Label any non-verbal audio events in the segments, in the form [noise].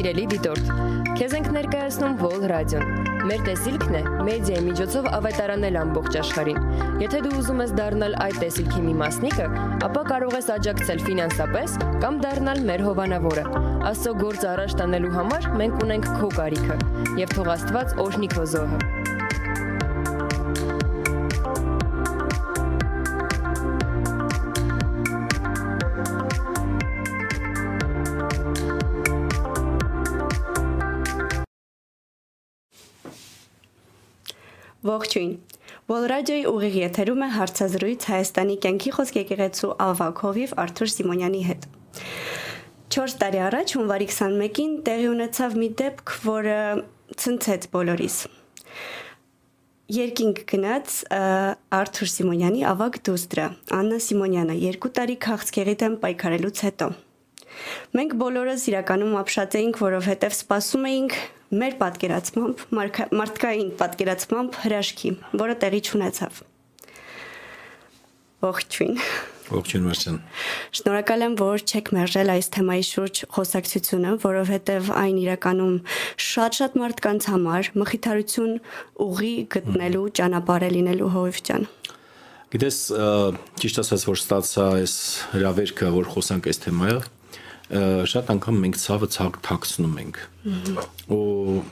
Սիրելի դիտորդ, քեզ ենք ներկայացնում Vol Radio-ն։ Մեր տեսիլքն է մեդիայի միջոցով ավետարանել ամբողջ աշխարհին։ Եթե դու ուզում ես դառնալ այդ տեսիլքի մի մասնիկը, ապա կարող ես աջակցել ֆինանսապես կամ դառնալ մեր հովանավորը։ Աստծո գործը առաջ տանելու համար մենք ունենք քո կարիքը, եւ թող Աստված օրհնի քո զոհը։ Ողջույն։ Radio-ի ուղիղ եթերում է հարցազրույց Հայաստանի կյանքի խոսք եկեղեցու ավակ հովիվ Արթուր Սիմոնյանի հետ։ 4 տարի առաջ հունվարի 21-ին տեղի ունեցավ մի դեպք, որը ցնցեց բոլորիս։ Երկինք գնաց Արթուր Սիմոնյանի ավակ դուստրը Աննա Սիմոնյանը 2 տարի քաղցկեղի դեմ պայքարելուց հետո։ Մենք բոլորս իրականում ապշած էինք, որովհետև սպասում էինք մեր պատկերացմամբ, մարդկային պատկերացմամբ հրաշքի, որը տեղի չունեցավ։ Ողջույն։ Ողջույն Մարսյան։ Շնորհակալ եմ, որ չեք մերժել այս թեմայի շուրջ խոսակցությունը, որովհետև այն իրականում շատ-շատ մարդկանց համար մխիթարություն ուղի գտնելու ճանապարհ է լինելու հովիվ ջան։ Գիտես, ճիշտ ասած, որ ստացա այս հրավերքը, որ խոսանք այս թեմայով, շատ անգամ մենք ցավը թաքցնում ենք ու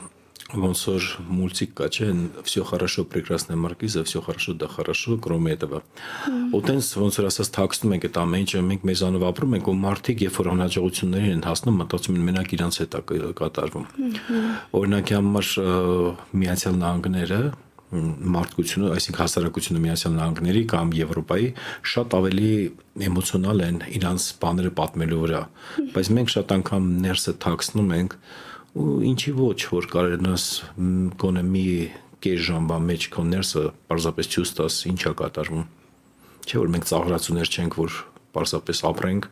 ոնց որ мультик կա չէ все хорошо прекрасная маркиза все хорошо да хорошо կրոմի этого ու տենց ոնց որ ասած թաքցնում ենք այդ ամեն ինչը մենք մեզանով ապրում ենք ու մարդիկ երբ որ անհաջողությունների են հասնում մտածում են մենակ իրանց հետ է կատարվում օրինակի համար միացյալ նահանգները մարդկությունը, այսինքն հասարակությունը Միացյալ Նահանգների կամ Եվրոպայի շատ ավելի էմոցիոնալ են իրանց բաները պատմելու վրա, բայց մենք շատ անգամ ներսը թաքցնում ենք ու ինչի ոչ, որ կարենաս գոնե մի կես ժամվա մեջ քո ներսը պարզապես ցույց տաս ինչա կատարվում։ Չէ որ մենք ծաղրացուներ չենք, որ պարզապես ապրենք,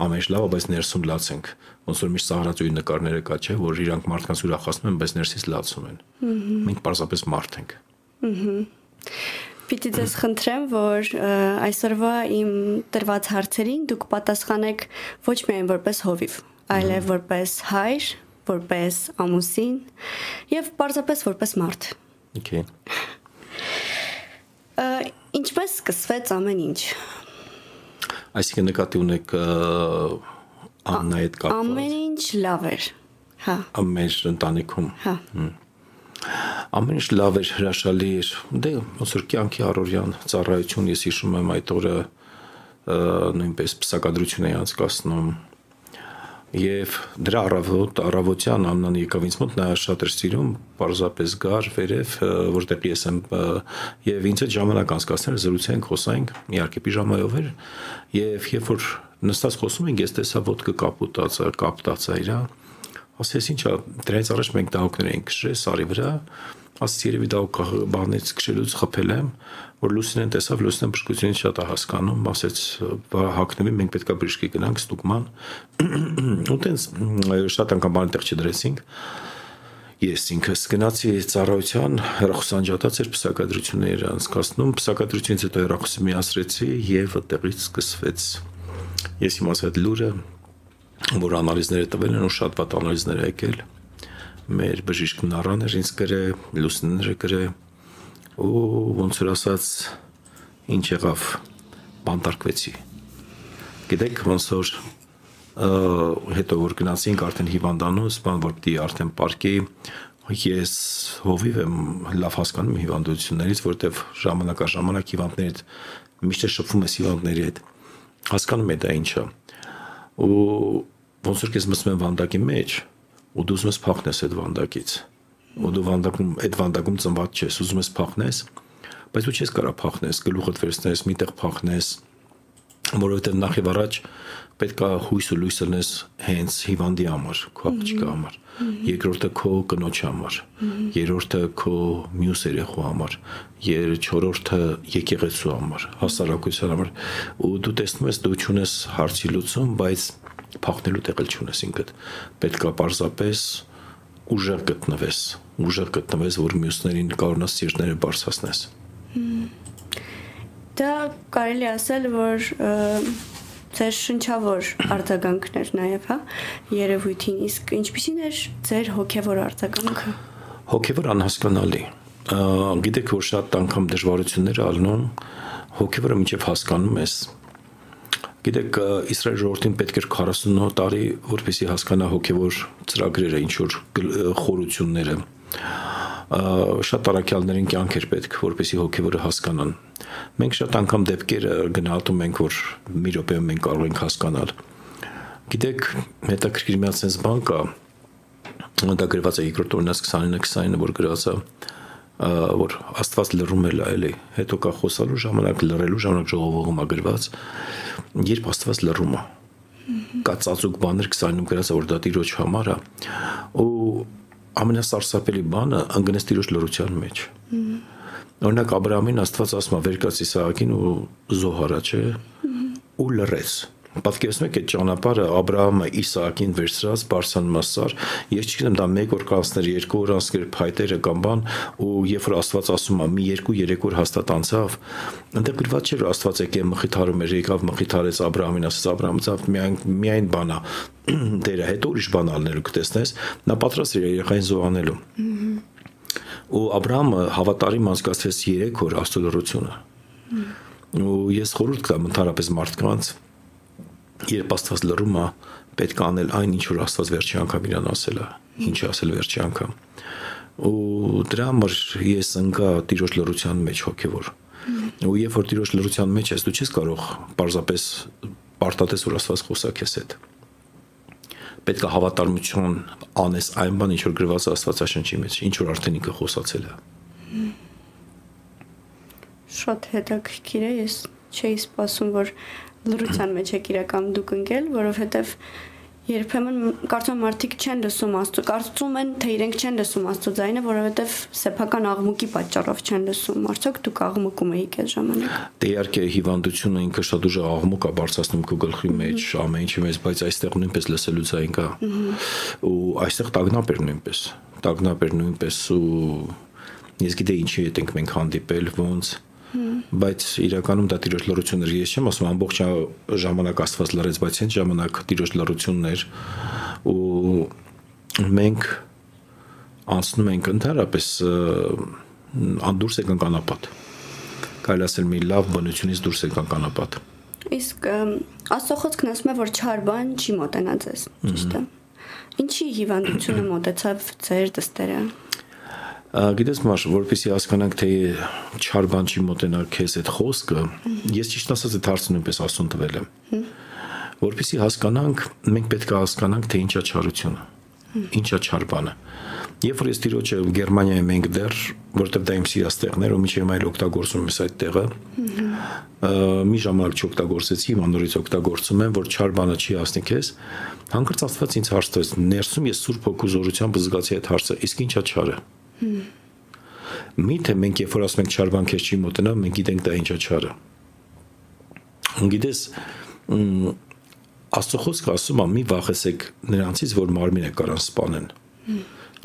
ամեն ինչ լավ է, բայց ներսում լացենք։ Ոնց որ միշտ ծաղրացուի նկարները կա, չէ, որ իրանք մարդկանց ուրախացնում են, բայց ներսից լացում են։ Մենք պարզապես մարդ ենք։ Պիտի ձեզ խնդրեմ, որ այսօրվա իմ տրված հարցերին դուք պատասխանեք ոչ միայն որպես հովիվ, այլև որպես հայր, որպես ամուսին եւ պարզապես որպես մարդ։ Okay։ Ինչպես սկսվեց ամեն ինչ։ Այսինքն նկատի ունեք Աննայի հետ կապված։ Ամեն ինչ լավ էր։ Հա։ Ամեն ընտանիքում։ Հա։ Ամեն ինչ լավ էր, հրաշալի էր։ Դե ոնց որ կյանքի առօրյան ծառայություն ես հիշում եմ այդ օրը նույնպես պսակադրություն էի անցկացնում Եվ դրա առավոտ առավոտյան Աննան եկավ ինձ մոտ նա շատ էր սիրում, պարզապես գար վերև, որտեղ ես եմ եւ ինձ այդ ժամանակ անցկացնել զրուցենք, խոսանք, իհարկե պիժամայով էր եւ երբ որ նստած խոսում ենք, ես տեսա ոդկը կապուտած, կապտած է իրա ասես ինչա դրանից առաջ մենք դահոկներ էինք քշել սարի վրա ասես երևի դահոկ բանից քշելուց խփել եմ որ լուսինեն տեսավ լուսինեն բժշկությունից շատ է հասկանում ասեց հակնվի մենք պետքա բժշկի գնանք ստուգման ու տենց շատ անգամ բան տեղ չդրեցինք ես ինքս գնացի ծառայության հերախոսանջատած էր պսակադրություններ անցկացնում պսակադրությունից հետո հերախոսը միացրեցի եւ այդտեղից սկսվեց ես իմացա այդ լուրը որ անալիզները տվել են ու շատ վատ անալիզներ եկել մեր բժիշկն առան էր ինձ գրե լուսինները գրե ու ոնց որ ասած ինչ եղավ բանտարկվեցի գիտեք ոնց որ հետո որ գնացինք արդեն հիվանդանոց բան որ պիտի արդեն պարկեի ես հովիվ եմ լավ հասկանում հիվանդություններից որտեվ ժամանակ առ ժամանակ հիվանդներից միշտ շփվում ես հիվանդների հետ հասկանում եմ դա ինչա ու ոնց որ քեզ մտնում են վանդակի մեջ ու դու ուզում ես փախնես այդ վանդակից ու դու վանդակում այդ վանդակում ծնված չես ուզում ես փախնես բայց դու չես կարա փախնես գլուխդ վերցնես միտեղ փախնես որովհետև նախ եւ առաջ պետք է հույս ու լույս լնես հենց հիվանդի համար, քո աղջիկի համար։ Երկրորդը քո կնոջ համար, երրորդը քո մյուս երեխու համար, չորրորդը եկեղեցու համար, հասարակության համար։ Ու դու տեսնում ես դու ճունես հարցի լուծում, բայց փախնելու տեղ էլ չունես ինքդ։ Պետք է պարզապես ուժեղ գտնվես, ուժեղ գտնվես, որ մյուսներին կարողանաս սիրտները բարձրացնես։ Դա կարելի ասել, որ ձեր շնչավոր արձագանքներ նաև, հա, երևույթին, իսկ ինչպիսին էր ձեր հոգևոր արձագանքը։ Հոգևոր անհասկանալի։ Գիտեք, որ շատ անգամ դժվարություններ ալնում հոգևորը միջև հասկանում ես։ Գիտեք, Իսրայել ժողովրդին պետք էր 49 տարի, որպեսզի հասկանա հոգևոր ծրագրերը, ինչ որ խորությունները շատ տարակյալներին կյանք էր պետք, որպեսզի հոգևորը հասկանան։ Մենք շատ անգամ դեպքեր գնահատում ենք, որ մի րոպեում մենք կարող ենք հասկանալ։ Գիտեք, հետաքրքիր մի sense բան կա, դա գրված է երկրորդ օրինաց 29-29, որ գրված է որ Աստված լռում է էլի հետո կա խոսալու ժամանակ լռելու ժամանակ ժողովողում է գրված երբ Աստված լռում է կա ծածուկ բաներ 20-ում գրած որ դա տիրոջ համար է ու ամենասարսափելի բանը անգնես տիրոջ լրության մեջ։ Օրինակ Աբ รา համին Աստված ասում է վերկաց Իսահակին ու Զոհարա, չէ, ու լրեց Պատկերացնում եք այդ ճանապարհը Աբրահամը Իսահակին վերցրած Բարսանմասար, ես չգիտեմ դա 1 օր կանցներ, 2 օր անցներ փայտերը կամ բան, ու երբ որ Աստված ասում է մի 2-3 օր հաստատ անցավ, այնտեղ գրված չէր Աստված եկե մխիթարում էր, եկավ մխիթարեց Աբրահամին, ասաց Աբրահամ, ցավ միայն միայն բանա [clears throat] դերը, հետո ուրիշ բան ալնելու կտեսնես, նա պատրաստ էր երեխային զոհանելու։ Ու Աբրահամը հավատարիմ անցկացրեց 3 օր աստուդորությունը։ Ու ես խորհուրդ կտամ ընդհանրապես մարդկանց երբ Աստված լռում է, պետք է անել այն, ինչ որ Աստված վերջի անգամ իրան ասել է, ինչ ասել վերջի անգամ։ Ու դրա համար ես ընկա տիրոջ լռության մեջ հոգևոր։ Ու երբ որ տիրոջ լռության մեջ ես, դու չես կարող պարզապես պարտատես որ Աստված խոսա քեզ հետ։ Պետք է հավատարմություն անես այն բան, ինչ որ գրված է Աստվածաշնչի մեջ, ինչ որ արդեն ինքը խոսացել է։ Շատ հետաքրքիր է, ես չէի սպասում, որ լրության մեջ եք իրական դուք ընկել, որովհետև երբեմն կարծում մարդիկ չեն լսում աստծո, կարծում են թե իրենք չեն լսում աստծո ձայնը, որովհետև սեփական աղմուկի պատճառով չեն լսում։ Արդյոք դուք աղմուկում եք այդ ժամանակ։ Դե իհարկե հիվանդությունը ինքը շատ ուժ աղմուկ է բարձրացնում քո գլխի մեջ, ամեն ինչի մեջ, բայց այստեղ նույնպես լսելու ձայն կա։ Ու այստեղ տագնապ էր նույնպես։ Տագնապ էր նույնպես ու ես գիտեի ինչի հետ ենք մենք հանդիպել, ոնց բայց իրականում դա տիրոջ լրությունն էր ես չեմ ասում ամբողջ ժամանակ աստված լրեց բայց այն ժամանակ տիրոջ լրությունն էր ու մենք անցնում ենք ընդհանրապես անդուրս եկան կանապատ կարելի ասել մի լավ բնությունից դուրս եկան կանապատ իսկ աստծո ասում է որ չար բան չի մոտենա ձեզ ճիշտ է ինչի հիվանդությունը մոտեցավ ձեր դստերը Գիտես մաշ, որպեսի հասկանանք թե չար բան չի մոտենալ քեզ այդ խոսքը, ես ճիշտ ասած այդ հարցը նույնպես ասուն տվել եմ։ Որպեսի հասկանանք, մենք պետք է հասկանանք թե ինչա չարությունը։ Ինչա չար բանը։ Երբ որ ես տիրոջը Գերմանիայում ենք դեռ, որտեղ դա իմ սիրաստեղներ ու միջև այլ օգտագործում եմ այդ տեղը, մի ժամանակ չօգտագործեցի, մանորից օգտագործում եմ, որ չար բանը չի հասնի քեզ։ Հանկարծ Աստված ինձ հարց տվեց, ներսում ես Սուրբ Հոգու զորությամբ զգացի այդ հարցը, իսկ ինչա չարը։ Միթե մենք երբ որ ասում ենք չարվան քեզ չի մոտենա, մենք գիտենք դա ինչա չարը։ Գիտես Աստծո խոսքը ասում է՝ մի վախեցեք նրանցից, որ մարմինը կարան սپانեն։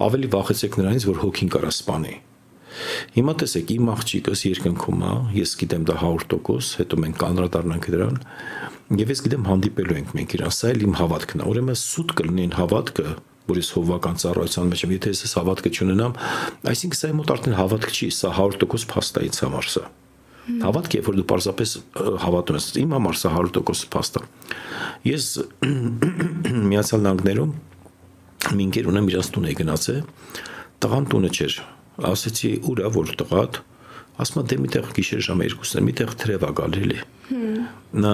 Ավելի վախեցեք նրանից, որ հոգին կարա սپانի։ Հիմա տեսեք, իմ աղջիկս երկնքում է, ես գիտեմ դա 100%, հետո մենք կանրադառնանք դրան։ Եվ ես գիտեմ հանդիպելու ենք մենք իրան, սա էլ իմ հավատքն է։ Ուրեմն սուտ կլինի հհավատքը, որ ես հովվական ծառայության մեջ եմ, եթե ես հավատքը չունենամ, այսինքն սա մոտ արդեն հավատք չի, սա 100% փաստ է ինձ համար սա։ Հավատք է, որ դու պարզապես հավատում ես, իմ համար սա 100% փաստ է։ Ես [clears throat] Միացյալ Նահանգներում մի ընկեր ունեմ իրաց տուն էի գնացել, տղան տունը չէր։ Ասեցի, ուր է որ տղադ ասում եմ դե միտեղ գիշեր ժամը 2-ն է միտեղ թրև ա գալ էլի նա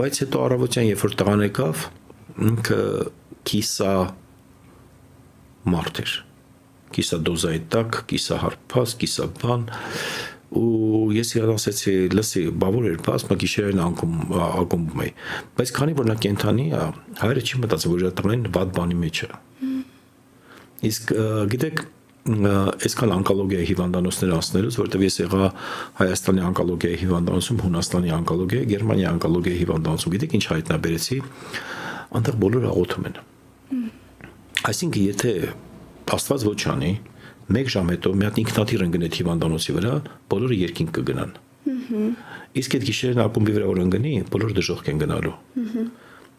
բայց հետո առավոտյան երբ որ տղան եկավ ինքը կիսա մարդ էր կիսա դոզայի տակ, կիսա հարփած, կիսա բան ու ես իրան ասեցի, լսի, բավոր էր, բաց մա գիշերային անկում ակումբում էի։ Բայց քանի որ նա կենթանի է, հայրը չի մտածել, որ իր տնային վատ բանի մեջ է։ Իսկ գիտեք, այսքան անկոլոգիայի հիվանդանոցներ անցնելուց, որտեղ ես եղա Հայաստանի անկոլոգիայի հիվանդանոցում, Հունաստանի անկոլոգիայի, Գերմանիայի անկոլոգիայի հիվանդանոցում, գիտեք ինչ հայտնաբերեցի, անտեղ բոլորը աղոթում են։ Այսինքն եթե Աստված ոչ անի, 1 ժամ հետո մի հատ ինքնաթիռ ընկնեթ հիվանդանոցի վրա, բոլորը երկինք կգնան։ Իսկ այդ գիշերն ակումբի վրա որ ընկնի, բոլորը դժոխք են գնալու։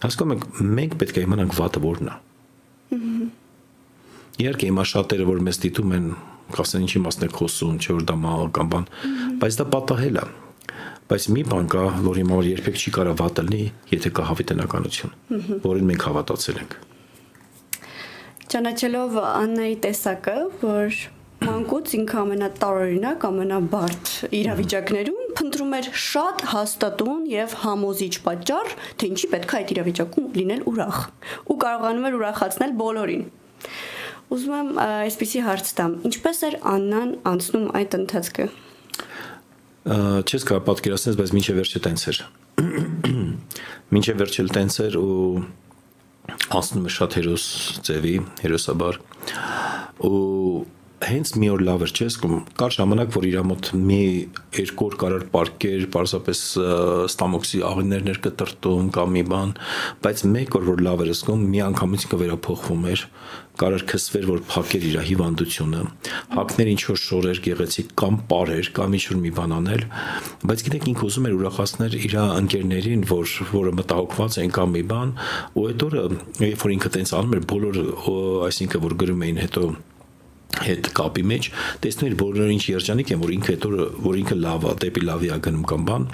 Հասկանում եք, մենք պետք է իմանանք վատը որն է։ Իհարկե, հիմա շատերը որ մեզ դիտում են, կասեն ինչի մասն է խոսում, չէ որ դա մահ կամ բան, բայց դա պատահել է։ Բայց մի բան կա, որ հիմա որ երբեք չի կարա վատը լինի, եթե կա հավիտենականություն, որին մենք հավատացել ենք։ Ճանաչելով Աննայի տեսակը, որ մանկուց ինքը ամենատարօրինակ, ամենաբարդ իրավիճակներում փնտրում էր շատ հաստատուն եւ համոզիչ պատճառ, թե ինչի պետք է այդ իրավիճակում լինել ուրախ ու կարողանում էր ուրախացնել բոլորին։ Ուզում եմ այսպեսի հարց տամ. ինչպես էր Աննան անցնում այդ ընթացքը։ Չես կարող պատկերացնել, բայց մինչև վերջը տենց էր։ [clears throat] Մինչև վերջը տենց էր ու անցնում է շատ հերոս ձևի, հերոսաբար։ Ու հենց մի օր լավ էր, չէ՞, ասում, կար ժամանակ, որ իր մոտ մի երկու օր կարար պարկեր, պարզապես ստամոքսի աղիներներ կտրտում կամ մի բան, բայց մեկ օր որ լավ էր, ասում, մի անգամից ինքը վերափոխվում էր, կարար քսվեր, որ փակեր իր հիվանդությունը, հակներ ինչ որ շորեր գեղեցիկ կամ պարեր կամ ինչ որ մի բան անել, բայց գիտեք ինքը ուզում էր ուրախացնել իր ընկերներին, որ որը մտահոգված են կամ մի բան, ու այդ օրը, երբ որ ինքը տենց անում էր, բոլոր այսինքն որ գրում էին հետո հետ կապի մեջ էր բոլորը ինչ երջանիկ են որ ինքը հետո որ ինքը լավ է դեպի լավի է գնում կամ բան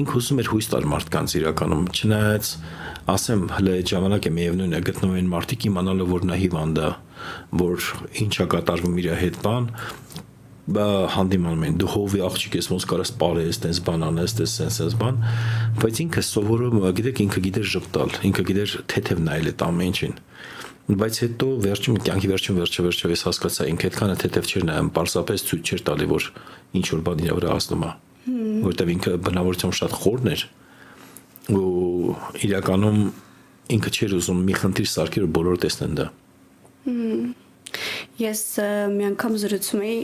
ինքը ուզում էր հույս տալ մարդկանց իրականում չնայած ասեմ հələ այդ ժամանակ է միևնույն է գտնվում են մարդիկ իմանալը որ նա հիվանդ է որ ինչա կատարվում իր հետ բան բա հանդիմանում են դու հովի աղջիկ ես ոնց կարաս ապարես տես բան անես տես sense sense բան բայց ինքը սովորում գիտեք ինքը գիտեր ճպտալ ինքը գիտեր թեթև նայել այդ ամեն ինչին բայց հետո վերջում կյանքի վերջում վերջը վերջը ես հասկացա ինքը այդքանը թեթև չէր նայում պարզապես ցույց չէր տալի որ ինչ որ բան իր վրա հասնում է որտեվ ինքը բնավորությամբ շատ խորն էր ու իրականում ինքը չէր ուզում մի խնդիր սարքել որ բոլորը տեսնեն դա Ես մի անգամ զրուցում էի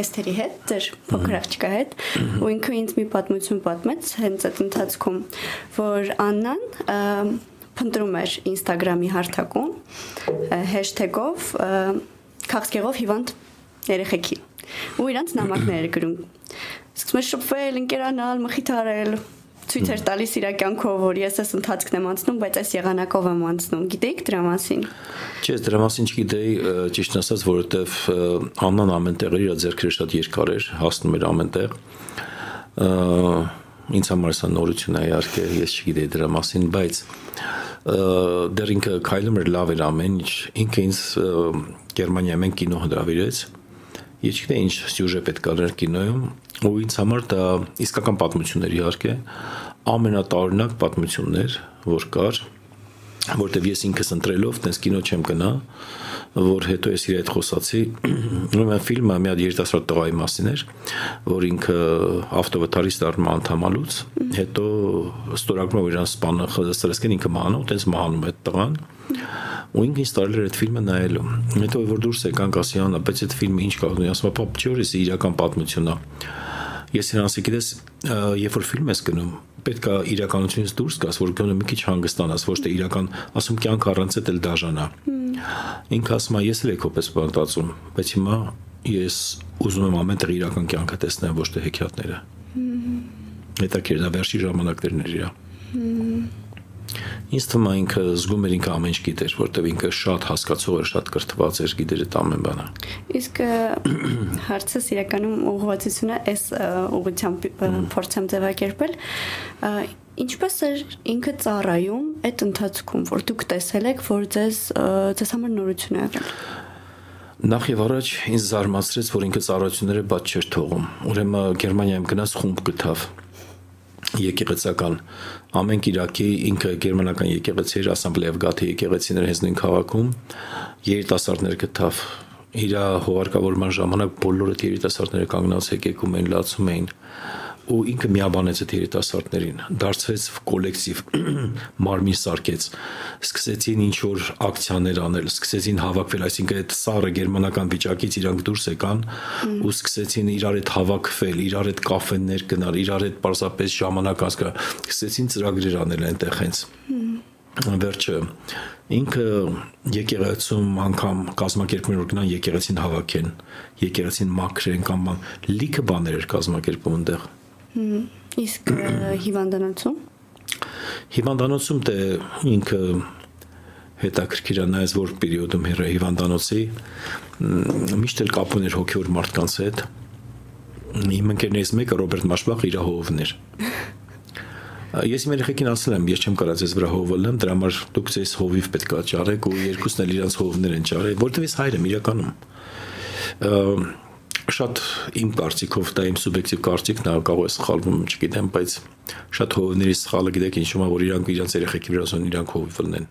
Էսթերի հետ, ձեր փոքր աղջկա հետ, ու ինքը ինձ մի պատմություն պատմեց հենց այդ ընթացքում, որ Աննան փնտրում էր Instagram-ի հարթակում hashtag-ով քաղցկեղով հիվանդ երեխեքի ու իրանց նամակներ գրում սկսում է շփվել, ընկերանալ, մխիթարել ցույց էր տալիս իր կյանքով, որ ես այս ընթացքն եմ անցնում, բայց այս եղանակով եմ անցնում։ Գիտեիք դրա մասին։ Չէ, դրա մասին չգիտեի, ճիշտ ասած, որովհետև Աննան ամենտեղ իր ձեռքերը շատ երկար էր, հասնում էր ամենտեղ ինձ համար սա նորություն է իհարկե, ես չգիտեի դրա մասին, բայց դեռ ինքը քայլում էր լավ էր ամեն ինչ, ինքը ինձ Գերմանիայում են կինո հրավիրեց։ Ես չգիտեի ինչ սյուժե պետք է լեր կինոյում, ու ինձ համար դա իսկական պատմություն էր իհարկե, ամենատարօրինակ պատմություններ, որ կար, որտեվ ես ինքս ընտրելով տես կինո չեմ գնա, որ հետո ես իր հետ խոսացի, ուրեմն ֆիլմը մի հատ երիտասարդ տղայի մասին էր, որ ինքը ավտովթարի ստարում անդամալուց, հետո ստորագրում որ իրան սպանը խզեսրեսկեն ինքը մահանում, տես մահանում այդ տղան ու ինքն ինձ տարել էր այդ ֆիլմը նայելու։ Հետո որ դուրս եկանք ասի անա, բայց այդ ֆիլմը ինչ է, ասում ապա չէ՞ որ իրական պատմությունն է։ Ես իրան ասի գիտես, երբ որ ֆիլմ ես գնում, պետք է իրականությունից դուրս գաս, որ գոնե մի քիչ հանգստանաս, ոչ թե իրական, ասում կյանք առանց էլ դաժանա։ Ինքը ասում է, ես էլ եք հոպես բանտացում, բայց հիմա ես ուզում եմ ամենտեղ իրական կյանքը տեսնել, ոչ թե հեքիաթները։ Հետաքրքիր է վերջի ժամանակներն էր իրա։ Ինձ թվում է ինքը զգում էր ինքը ամեն ինչ գիտեր, որտեվ ինքը շատ հասկացող էր, շատ կրթված էր, գիտեր այդ ամեն բանը։ Իսկ հարցս իրականում ուղղվածությունը այս ուղղությամբ փորձեմ ձևակերպել ինչպես էր ինքը ծառայում այդ ընթացքում, որ դուք տեսել եք, որ ձեզ ձեզ համար նորություն է եղել։ Նախ եւ առաջ ինձ զարմացրեց, որ ինքը ծառայությունները բաց չէր թողում։ Ուրեմն Գերմանիայում գնաց խումբ գտավ եկեղեցական ամեն Կիրակի ինքը գերմանական եկեղեցի էր ասամբլեև գաթի եկեղեցիներ հենց նույն քաղաքում երիտասարդներ գտավ իր հողարկավորման ժամանակ բոլորը երիտասարդները կանգնած եկեկում էին լացում էին ու ինքը միաբանեց այդ երիտասարդներին, դարձրեց [clears throat] կոլեկտիվ [clears throat] մարմին սարքեց, սկսեցին ինչ որ ակցիաներ անել, սկսեցին հավաքվել, այսինքն այդ սառը գերմանական վիճակից իրանք դուրս եկան ու սկսեցին իրար հետ հավաքվել, իրար հետ կաֆեներ գնալ, իրար հետ պարզապես ժամանակ ասկա, սկսեցին ծրագրեր անել այնտեղ հենց վերջը ինքը եկեղեցում անգամ կազմակերպում որ գնան եկեղեցին հավաքեն, եկեղեցին մաքրեն կամ լիքը բաներ էր կազմակերպում այնտեղ Իսկ հիվանդանոցում? Հիվանդանոցում դե ինքը հետաքրքիր է նայած որ պերիոդում հիվանդանոցի միշտ էլ կապ ուներ հոգևոր մարդկանց հետ իմ ընկերներից մեկը Ռոբերտ Մաշբախ իր հովն էր Ես իմ երեխեքին ասել եմ, ես չեմ կարող ձեզ վրա հովը լեմ, դրա համար դուք ձեզ հովիվ պետք է ճարեք ու երկուսն էլ իրանց հովներ են ճարել, որտեղ ես հայր եմ իրականում շատ իմ կարծիքով դա իմ սուբյեկտիվ կարծիքն է, կարող է սխալվում, չգիտեմ, բայց շատ հովների սխալը գիտեք ինչու՞մ է, որ իրանք իրանց երեխեքի վրա ասեն իրանք հովիվ լնեն։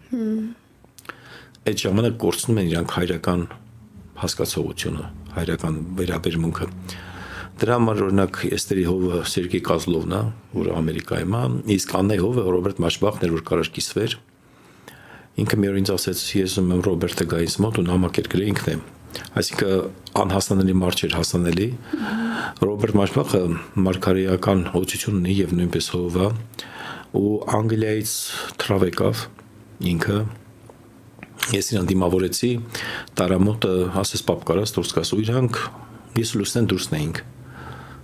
Այդ ժամանակ կորցնում են իրանք հայրական հասկացողությունը, հայրական վերաբերմունքը։ Դրա համար օրինակ Էստերի հովը Սերգեյ Կազլովն է, որը Ամերիկայում է, իսկ Աննե հովը Ռոբերտ Մաշբախն էր, որ կարար կիսվեր։ Ինքը մի օր ինձ ասեց, ես ուզում եմ Ռոբերտը գա ինձ մոտ ու նամակ երկրի ինքն է։ Այսինքն անհասանելի մարդ չէր հասանելի։ Ռոբերտ Մաշբախը մարգարեական օծություն ունի եւ նույնպես հովա ու Անգլիայից թրավ եկավ ինքը ես իրան դիմավորեցի տարամոտը ասես պապ կարաս դուրս գաս ու իրանք ես լուսնեն դուրսն էինք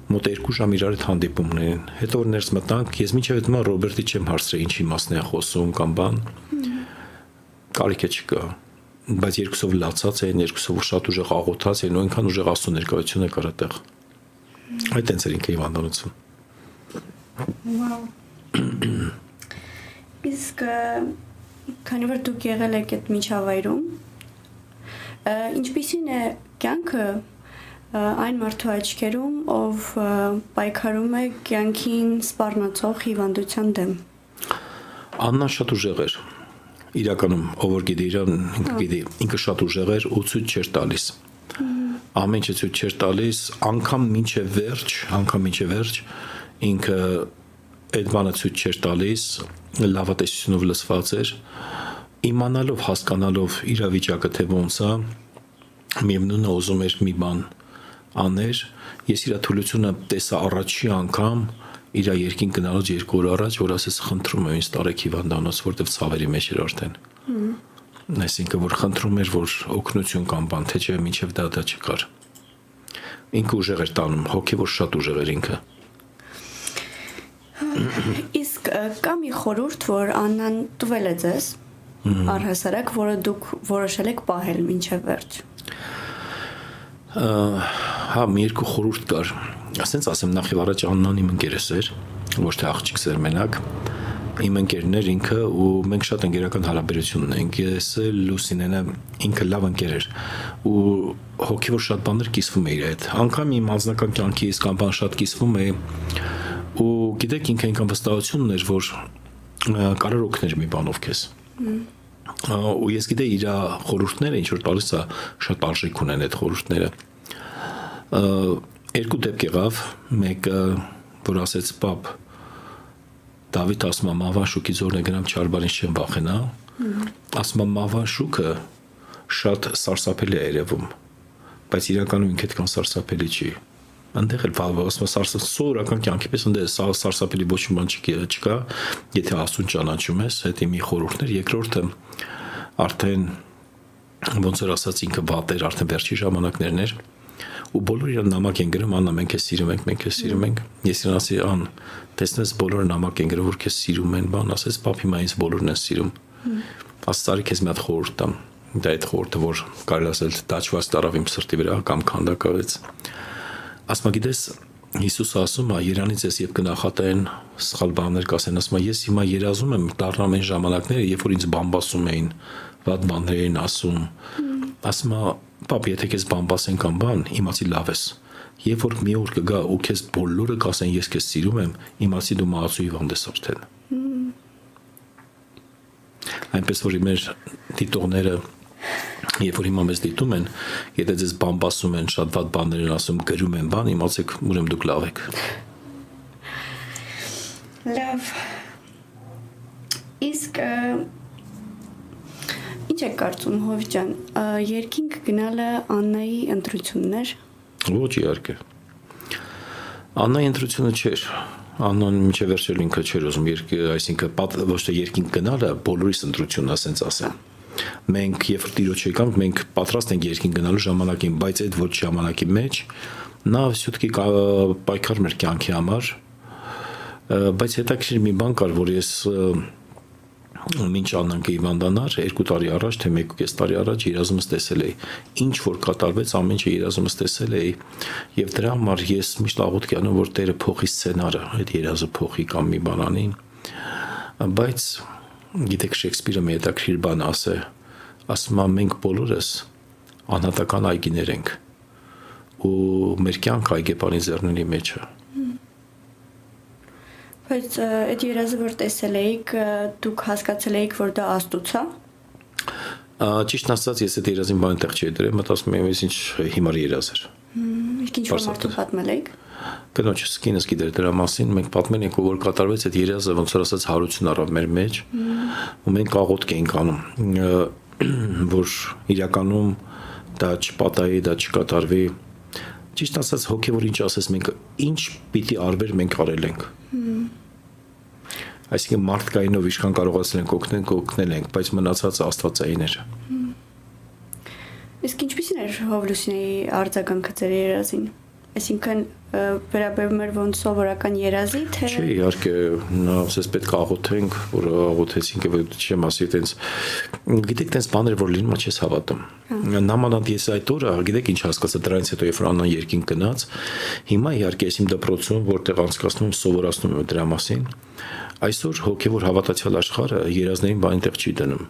մոտ 2 ժամ իրար հետ հանդիպումներ են։ Հետո ներս մտանք, ես միջև այդ մա Ռոբերտի չեմ հարցրել ինչի մասն է խոսում կամ բան։ Կարիք է չկա բայց երկուսով լացած էին, երկուսով շատ ուժեղ աղոթած էին, այնքան ուժեղ աստու ներկայություն է կար այդտեղ։ Այդ տենց էր ինքը հիվանդանոցում։ Վաու։ Իսկ քանի որ դուք եղել եք այդ միջավայրում, ինչպիսին է կյանքը այն մարդու աչքերում, ով պայքարում է կյանքին սպառնացող հիվանդության դեմ։ Աննա շատ ուժեղ էր։ Իրականում, ով որ գիտի իրան, ինքը գիտի, ինքը շատ ուժեղ էր ու ցույց չէր տալիս։ Ամեն ինչ ցույց չէր տալիս, անգամ մինչև վերջ, անգամ մինչև վերջ ինքը այդ բանը ցույց չէր տալիս, լավատեսությունով լսված էր, իմանալով, հասկանալով իրավիճակը թե ոնց է, միևնույնն է ուզում էր մի բան աներ, ես իր թուլությունը տեսա առաջի անգամ իր երկին գնալուց երկու օր առաջ, որ ասես խնդրում եմ ինձ տարեք հիվանդանոց, որտեվ ցավերի մեջ էր արդեն։ Այսինքն որ խնդրում էր, որ օգնություն կամ բան, թե չէ մինչև դա դա չկար։ Ինքը ուժեղ էր տանում, հոգեոր շատ ուժեղ էր ինքը։ Իսկ կա մի խորհուրդ, որ Աննան տվել է ձեզ առհասարակ, որը դուք որոշել եք պահել մինչև վերջ հա մի երկու խորհուրդ կար ասենց ասեմ նախ եւ առաջ Աննան իմ ընկերս էր ոչ թե աղջիկս էր մենակ իմ ընկերն էր ինքը ու մենք շատ ընկերական հարաբերություն ունենք ես Լուսինենը ինքը լավ ընկեր էր ու հոգեոր շատ բաներ կիսվում է իր հետ անկամ իմ անձնական կյանքից կամ բան շատ կիսվում է ու գիտեք ինքը ինքան վստահություն ուներ որ կարող օգներ մի բանով քեզ ու ես գիտեի իր խորհուրդները ինչ որ տալիս է շատ արժեք ունեն այդ խորհուրդները երկու դեպք եղավ մեկը որ ասեց պապ Դավիթ ասում է մավաշուկի զորն է գնամ չարբարին չեմ վախենա ասում է մավաշուկը շատ սարսափելի է երևում բայց իրականում ինքը այդքան սարսափելի չի այնտեղ էլ ասում սարսափ սովորական կյանքի պես այնտեղ սարսափելի ոչ մի բան չկա եթե աստուն ճանաչում ես հետի մի խորհուրդներ երկրորդը արդեն ոնց որ ասած ինքը վատեր արդեն վերջի ժամանակներն էր ու բոլորը իրան նամակ են գրում աննա մենք քեզ սիրում ենք մենք քեզ սիրում ենք ես իրան ասի ան տեսնես բոլորը նամակ են գրում որ քեզ սիրում են բան ասես պապի մայից բոլորն են սիրում աստծարի քեզ մի հատ խորհուրդ տամ դա այդ խորհուրդը որ կարելի ասել դաչված տարավ իմ սրտի վրա կամ քանդակավեց ասма գիտես Հիսուսը ասում է Երանից ես եւ կնախատեն սխալ բաներ կասեն ասում է ես հիմա երազում եմ դառնամ այն ժամանակները երբ որ ինձ բամբասում էին վատ բաներ էին ասում ասում է պապ եթե քեզ բամբասեն կամ բան իմացի լավ ես երբ որ մի օր կգա ու քեզ բոլորը կասեն ես քեզ սիրում եմ իմացի դու մահացու հիվանդ ես արդեն այնպես որ մեր դիտողները Երբ որ հիմա մեզ դիտում են, եթե ձեզ բամբասում են, շատ վատ բաներ են ասում, գրում են բան, իմացեք, ուրեմն դուք լավ եք։ Լավ։ Իսկ ինչ է կարծում Հովի ջան, երկինք գնալը Աննայի ընտրություններ։ Ոչ իհարկե։ Աննայի ընտրությունը չէր Աննան միջև վերջել ինքը չէր ուզում երկի, այսինքն ոչ թե երկինք գնալը բոլորիս ընտրությունն ասենց ասեմ մենք երբ որ տիրոջ եկանք, մենք պատրաստ ենք երկին գնալու ժամանակին, բայց այդ ոչ ժամանակի մեջ նա всё-таки պայքարում էր կյանքի համար բայց հետաքրիր մի բան կար, որ ես մինչ Աննանքը Իվանդանար 2 տարի առաջ թե 1.5 տարի առաջ երազումս տեսել էի ինչ որ կատարվեց ամեն ինչը երազումս տեսել էի եւ դրա համար ես միշտ աղոթք անում որ Տերը փոխի սցենարը այդ երազը փոխի կամ մի բանանի բայց գիտեք Շեքսպիրը մի հետաքրիր բան ասե ասում է մենք բոլորս անհատական այգիներ ենք ու մեր կյանքը այգեպանի ձեռների մեջ է Բայց այդ երազը որ տեսել էիք, դուք հասկացել էիք, որ դա աստուց է։ Ճիշտ ասած, ես այդ երազին բան տեղ չի դրել, մտածում եմ, ես ինչ հիմար երազ էր։ Իսկ ինչ որ պատմել էիք։ Կնոջս կինս գիտեր դրա մասին, մենք պատմել ենք, որ կատարվեց այդ երազը, ոնց որ ասած հարություն առավ մեր մեջ, ու մենք աղոթք էինք անում, [clears throat] որ իրականում դա չպատահի, դա չկատարվի։ Ճիշտ ասած, հոգեոր ինչ ասես, մենք ինչ պիտի արվեր մենք արել ենք։ Այսինքն մարդկայինով ինչքան կարողացել ենք օգնել, օգնել ենք, բայց մնացածը աստվածային էր։ Իսկ ինչպիսին էր Հովլուսինեի արձագանքը ձեր երազին։ Այսինքն վերաբերում էր ոնց սովորական երազի, թե Չէ, իհարկե, նա ասես պետք է աղոթենք, որ աղոթեցինք եւ չեմ ասի այտենց գիտեք, այտենց բաներ որ լինում է չես հավատում։ Նամանանդ ես այդ օրը, գիտեք ինչ հասկացա դրանից հետո երբ Աննան երկին գնաց, հիմա իհարկե ես իմ դպրոցում որտեղ անցկացնում սովորացնում եմ դրա մասին, այսօր հոգեվոր հավատացյալ աշխարհը երազներին բան այնտեղ չի դնում։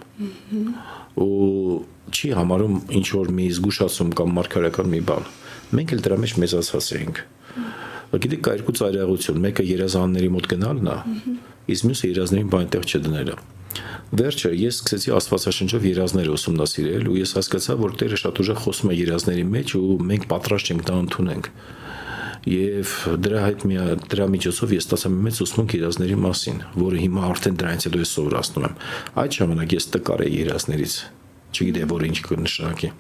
ու չի համարում ինչ որ մի զգուշացում կամ մարգարական մի բան։ Մենք էլ դրա մեջ մեծացած ենք։ Գիտեք, կա երկու ծայրահեղություն, մեկը երազանների մոտ գնալն է, իսկ մյուսը երազներին բան այնտեղ չդնելը։ Վերջը ես սկսեցի Աստվածաշնչով երազները ուսումնասիրել ու ես հասկացա, որ Տերը շատ ուժեղ խոսում է երազների մեջ ու մենք պատրաստ ենք դա ընդունենք եւ դրա հետ մի դրա միջոցով ես ստացա մեծ ուսմունք երազների մասին, որը հիմա արդեն դրանից հետո ես սովորացնում եմ։ Այդ ժամանակ ես տկար էի երազներից։ Չգիտեմ, որ ինչ կնշանակի։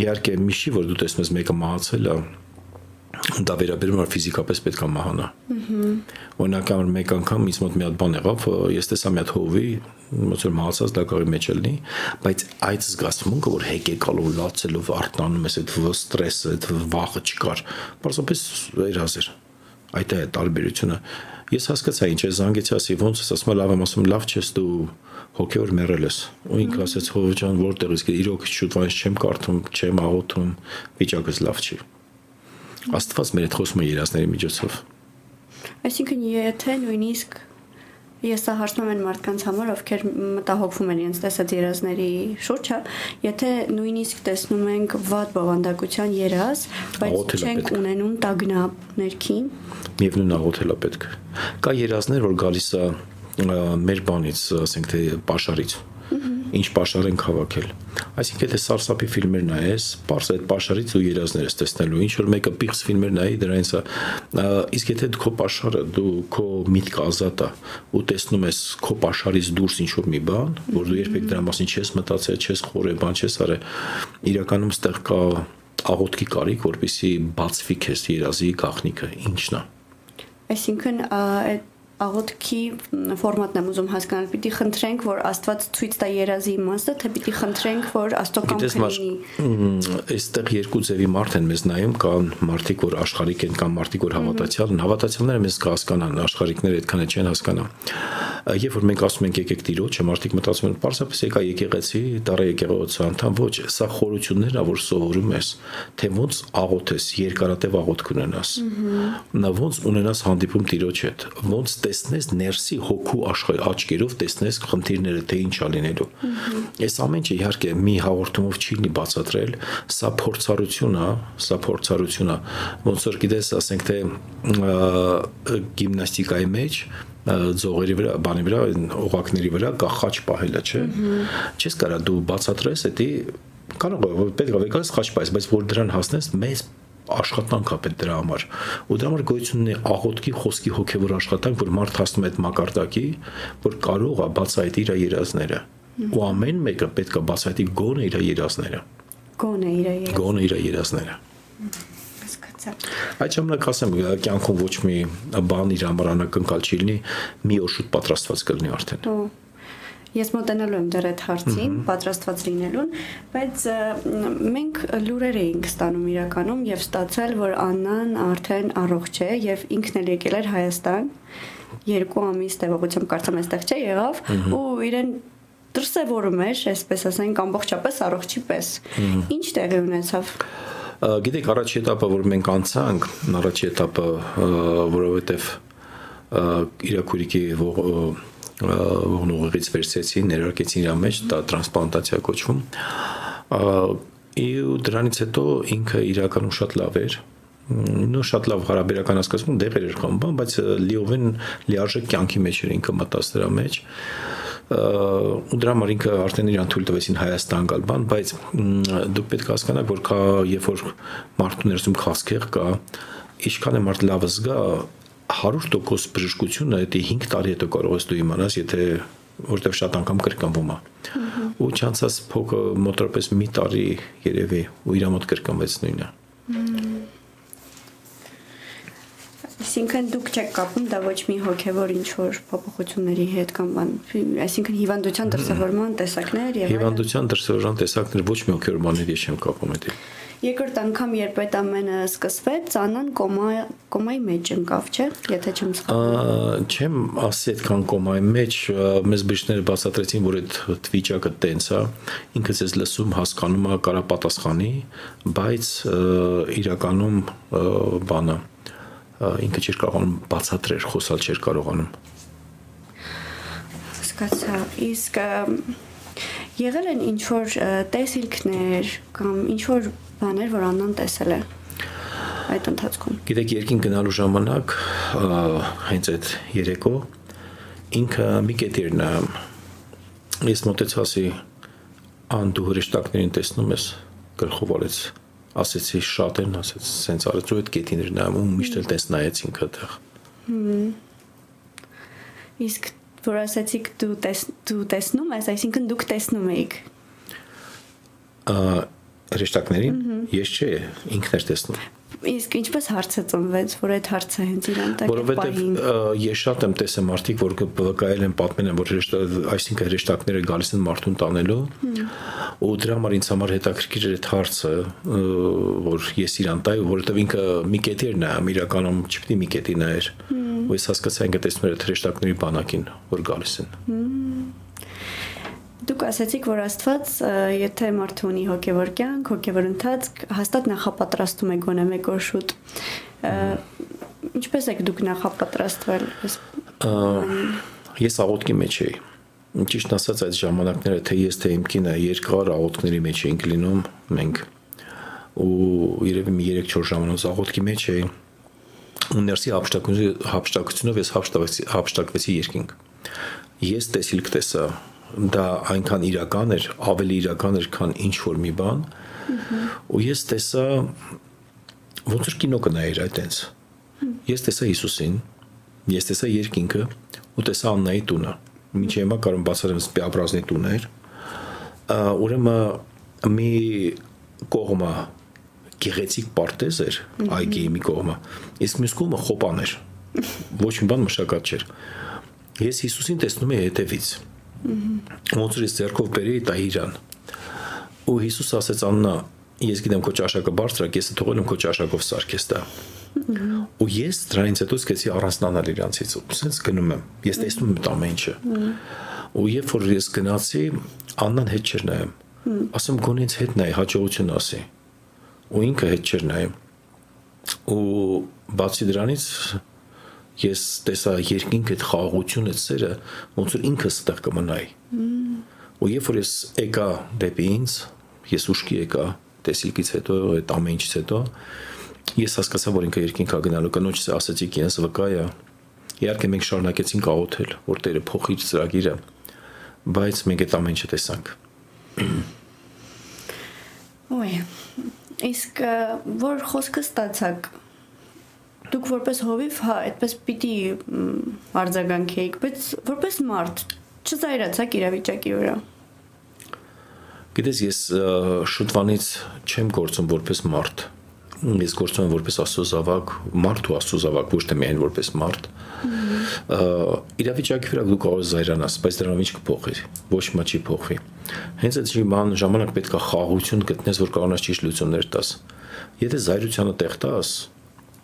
Իհարկե, միշի որ դու տեսնես մեկը մահացել է, դա վերաբերում է ֆիզիկապես պետք է մահանա։ Օրինակ ամր մեկ անգամ ինձ մոտ մի հատ բան եղավ, ես տեսա մի հատ հովի, ոնց որ մահացած դակարի մեջ լինի, բայց այդ զգացմունքը, որ հեկեկալով լացելով արտանում ես այդ ստրեսը, այդ վախը չկար, պարզապես երազ էր։ Այդ է տարբերությունը։ Ես հասկացա ինչ է զանգեցի, ասի ոնց ես ասում լավ եմ ասում լավ չես դու հոգեոր մեռել ես։ Ու ինքը ասեց հովը ջան որտեղ իսկ իրոք շուտ վանից չեմ կարդում, չեմ աղոթում, վիճակս լավ չի։ Աստված մեր հետ խոսում է երազների միջոցով։ Այսինքն եթե նույնիսկ ես սա հարցնում եմ մարդկանց համար, ովքեր մտահոգվում են իրենց տեսած երազների շուրջը, եթե նույնիսկ տեսնում ենք վատ բովանդակության երազ, բայց չենք ունենում տագնապ ներքին, միևնույն աղոթելա պետք։ Կա երազներ, որ գալիս է մեր բանից, ասենք թե pašարից ինչ pašար ենք հավաքել։ Այսինքն եթե սարսափի ֆիլմեր նայես, པարս այդ pašարից ու երազներ ես տեսնելու, ինչ որ մեկը պիղծ ֆիլմեր նայի, դրանից իսկ եթե քո pašարը, դու քո միտքը ազատ է ու տեսնում ես քո pašարից դուրս ինչ որ մի բան, որ դու երբեք դրա մասին չես մտածել, չես խորը բան չես արել, իրականում ստեղ կա աղոթքի կարիք, որպեսի բացվի քեզ երազի գաղտնիքը, ինչն է։ Այսինքն այդ աղոթքի ֆորմատն եմ ուզում հասկանալ։ Պիտի խնդրենք, որ Աստված ցույց տա երազի իմաստը, թե պիտի խնդրենք, որ Աստծո կամքը լինի։ Այստեղ երկու ձևի մարդ են մեզ նայում, կան մարդիկ, որ աշխարհիկ են, կան մարդիկ, որ հավատացյալ են։ Հավատացյալները մեզ կհասկանան, աշխարհիկները այդքան չեն հասկանա։ Երբ որ մենք ասում ենք եկեք Տիրոջը, մարդիկ մտածում են, պարզապես եկա եկեղեցի, դարը եկեղեցի անդամ, ոչ, սա խորություններն է, որ սովորում ես, թե ոնց աղոթես, երկարատև աղոթք ունենաս։ Նա ոնց ունենաս հանդիպում Տիրոջ հետ, ոնց տեսնես ներսի հոգու աշխարհ աչքերով տեսնես խնդիրները թե ինչ ա լինելու։ Այս ամեն ինչը իհարկե մի հաղորդումով չի լինի բացատրել, սա փորձառություն է, սա փորձառություն է։ Ոնց որ գիտես, ասենք թե գիմնաստիկայի մեջ ձողերի վրա, բանի վրա, օղակների վրա կա խաչ պահելը, չէ։ Չես կարա դու բացատրես, դա կարող է պետք է վեկալս խաչ պահես, բայց որ դրան հասնես, մեծ աշխատանք է պետք դրա համար։ Ու դրա համար գոյություն ունի աղոթքի խոսքի հոգևոր աշխատանք, որ մարդ հասնում է այդ մակարդակի, որ կարող է բացահայտի իր երազները։ Ու ամեն մեկը պետք է բացահայտի գոնե իր երազները։ Գոնե իր երազները։ Գոնե իր երազները։ Այդ ժամանակ ասեմ, կյանքում ոչ մի բան իր համար անակնկալ չի լինի, մի օր շուտ պատրաստված կլինի արդեն։ Ես մտենելու եմ դեռ այդ հարցին, պատրաստված լինելուն, բայց մենք լուրեր էինք ստանում իրականում եւ ստացել, որ Աննան արդեն առողջ է եւ ինքն էլ եկել էր Հայաստան երկու ամիս տևողությամբ կարծեմ այստեղ չէ եղավ ու իրեն դրսևորում էր, այսպես ասենք, ամբողջապես առողջի պես։ Ինչ տեղի ունեցավ գիտեք առաջի этаպը որ մենք անցանք առաջի этаպը որովհետև իրակուրիկի ողնուղից վերցեցին, ներարկեցին իր մեջ, դա տրանսպլանտացիա կոչվում։ Ու դրանից հետո ինքը իրականում շատ լավ էր, նո շատ լավ հարաբերական հասկացում դեղեր էր խմբան, բայց լիովին լիարժեք կյանքի մեջ էր ինքը մտած դրա մեջ ու դրա համար ինքը արդեն իրան թույլ տվեցին Հայաստան գալ բան, բայց դուք պետք է հասկանաք, որ կա երբ որ մարդու ներսում խասքեղ կա, ինչքան է մարդ լավը զգա, 100% բժշկությունը դա 5 տարի հետո կարող ես դու իմանաս, եթե որտեվ շատ անգամ կրկնվում է։ Ու չանցած փոքը մոտորապես մի տարի երևի ու իր մոտ կրկնվեց նույնը։ Այսինքն դուք չեք կապում դա ոչ մի հոգևոր ինչ որ փոփոխությունների հետ կամ բան, այսինքն հիվանդության դրսևորման տեսակներ եւ հիվանդության դրսևորման տեսակներ ոչ մի հոգևոր բաների չեմ կապում այդ։ Երկրորդ անգամ երբ այդ ամենը սկսվեց, Անան կոմա կոմայի մեջ ընկավ, չէ՞, եթե չեմ սխալվում։ Չեմ ասի այդքան կոմայի մեջ, մեզ բժիշկները բացատրեցին, որ այդ վիճակը տենց է, ինքը ցես լսում, հասկանում է, կարա պատասխանի, բայց իրականում բանը ինքը չէր կարողանում բացատրել, խոսալ չէր կարողանում։ Սկացա, իսկ եղել են ինչ որ տեսիլքներ կամ ինչ որ բաներ, որ Աննան տեսել է այդ ընթացքում։ Գիտեք, երկին գնալու ժամանակ հենց այդ երեկո ինքը մի կետեր նայում։ Ես մտեցասի ան դու հրեշտակներին տեսնում ես գլխով արեց ասեցի շատ են ասեց սենց արեց ու այդ կետին էր նայում ու միշտ էլ տես նայեցինք այդտեղ իսկ որ ասացիք դու տես դու տեսնում ես այսինքն դուք տեսնում եք հրեշտակներին ես չէ ինքն էր տեսնում Իսկ ինչպես հարցը ծնվեց, որ այդ հարցը հենց իրան տակ է պահին։ Որովհետև ես շատ եմ տեսել մարդիկ, որ վկայել են պատմել են, որ այսինքն հրեշտակները գալիս են մարդուն տանելու։ Ու դրա համար ինձ համար հետաքրքիր էր այդ հարցը, որ ես իրան տայ, որովհետև ինքը մի կետի էր նայում, իրականում չպետք է մի կետի նայեր։ Ու ես հասկացա ինքը տեսնում էր հրեշտակների բանակին, որ գալիս են։ Դուք ասացիք, որ Աստված, եթե մարդը ունի հոգևոր կյանք, հոգևոր ընթացք, հաստատ նախապատրաստում է գոնե մեկ օր շուտ։ Ինչպես եք դուք նախապատրաստվել։ Ես աղոթքի մեջ էի։ Ճիշտ ասած այդ ժամանակները թե ես թե իմ կինը երկար աղոթքների մեջ էինք լինում մենք ու երևի մի 3-4 ժամանակ աղոթքի մեջ էի ու ներսի հապշտակությունով ես հապշտակվեցի հապշտակվեցի երկինք ես տեսիլք տեսա դա այնքան իրական էր, ավելի իրական էր, քան ինչ որ մի բան։ Ու ես տեսա ոնց որ կինո կնայեր այտենց։ Ես տեսա Հիսուսին, ես տեսա երկինքը ու տեսա Աննայի տունը։ Մինչև հիմա կարող բացառեմ Սպիաբրազնի տուններ։ Ուրեմն մի կողմը գեղեցիկ պարտեզ էր, այգի մի կողմը, իսկ մյուս կողմը խոպան էր։ [laughs] Ոչ մի բան մշակած չէր։ Ես Հիսուսին տեսնում եի հետևից ոնց ես ձեռքով բերի տա իրան ու Հիսուս ասեց Աննա ես գիտեմ քո ճաշակը բարձր է ես թողել եմ քո ճաշակով սարքես դա ու ես դրանից հետո սկսեցի առանձնանալ իրանցից ու sense գնում եմ ես տեսնում եմ ամեն ինչը ու երբ որ ես գնացի Աննան հետ չէր նայում ասում գոնե ինձ հետ նայ հաջողություն ասի ու ինքը հետ չէր նայում ու բացի դրանից ես տեսա երկինք այդ խաղաղություն այդ սերը ոնց որ ինքս այդտեղ կմնայի ու երբ որ ես եկա դեպի ինձ ես ուշքի եկա տեսիլքից հետո այդ ամեն ինչից հետո ես հասկացա որ ինքը երկինքա գնալու կնոջս ասացի ինձ վկայա իհարկե մենք շարունակեցինք աղոթել որ Տերը փոխի ծրագիրը բայց մենք այդ ամեն ինչը տեսանք Ոյ իսկ որ խոսքը ստացակ դուք որպես հովիվ, հա, այդպես պիտի արձագանքեիք, բայց որպես մարդ չզայրացաք իրավիճակի վրա։ Գիտես, ես շուտվանից չեմ գործում որպես մարդ։ Ես գործում եմ որպես աստծո զավակ, մարդ ու աստծո զավակ, ոչ թե միայն որպես մարդ։ իրավիճակի վրա դու կարող ես զայրանաս, բայց դրանով ինչ կփոխի։ Ոչ մի չի փոխվի։ Հենց այդ ժամանակ ժամանակ պետք է խաղաղություն գտնես, որ կարողանաս ճիշտ լուծումներ տաս։ Եթե զայրությանը տեղ տաս,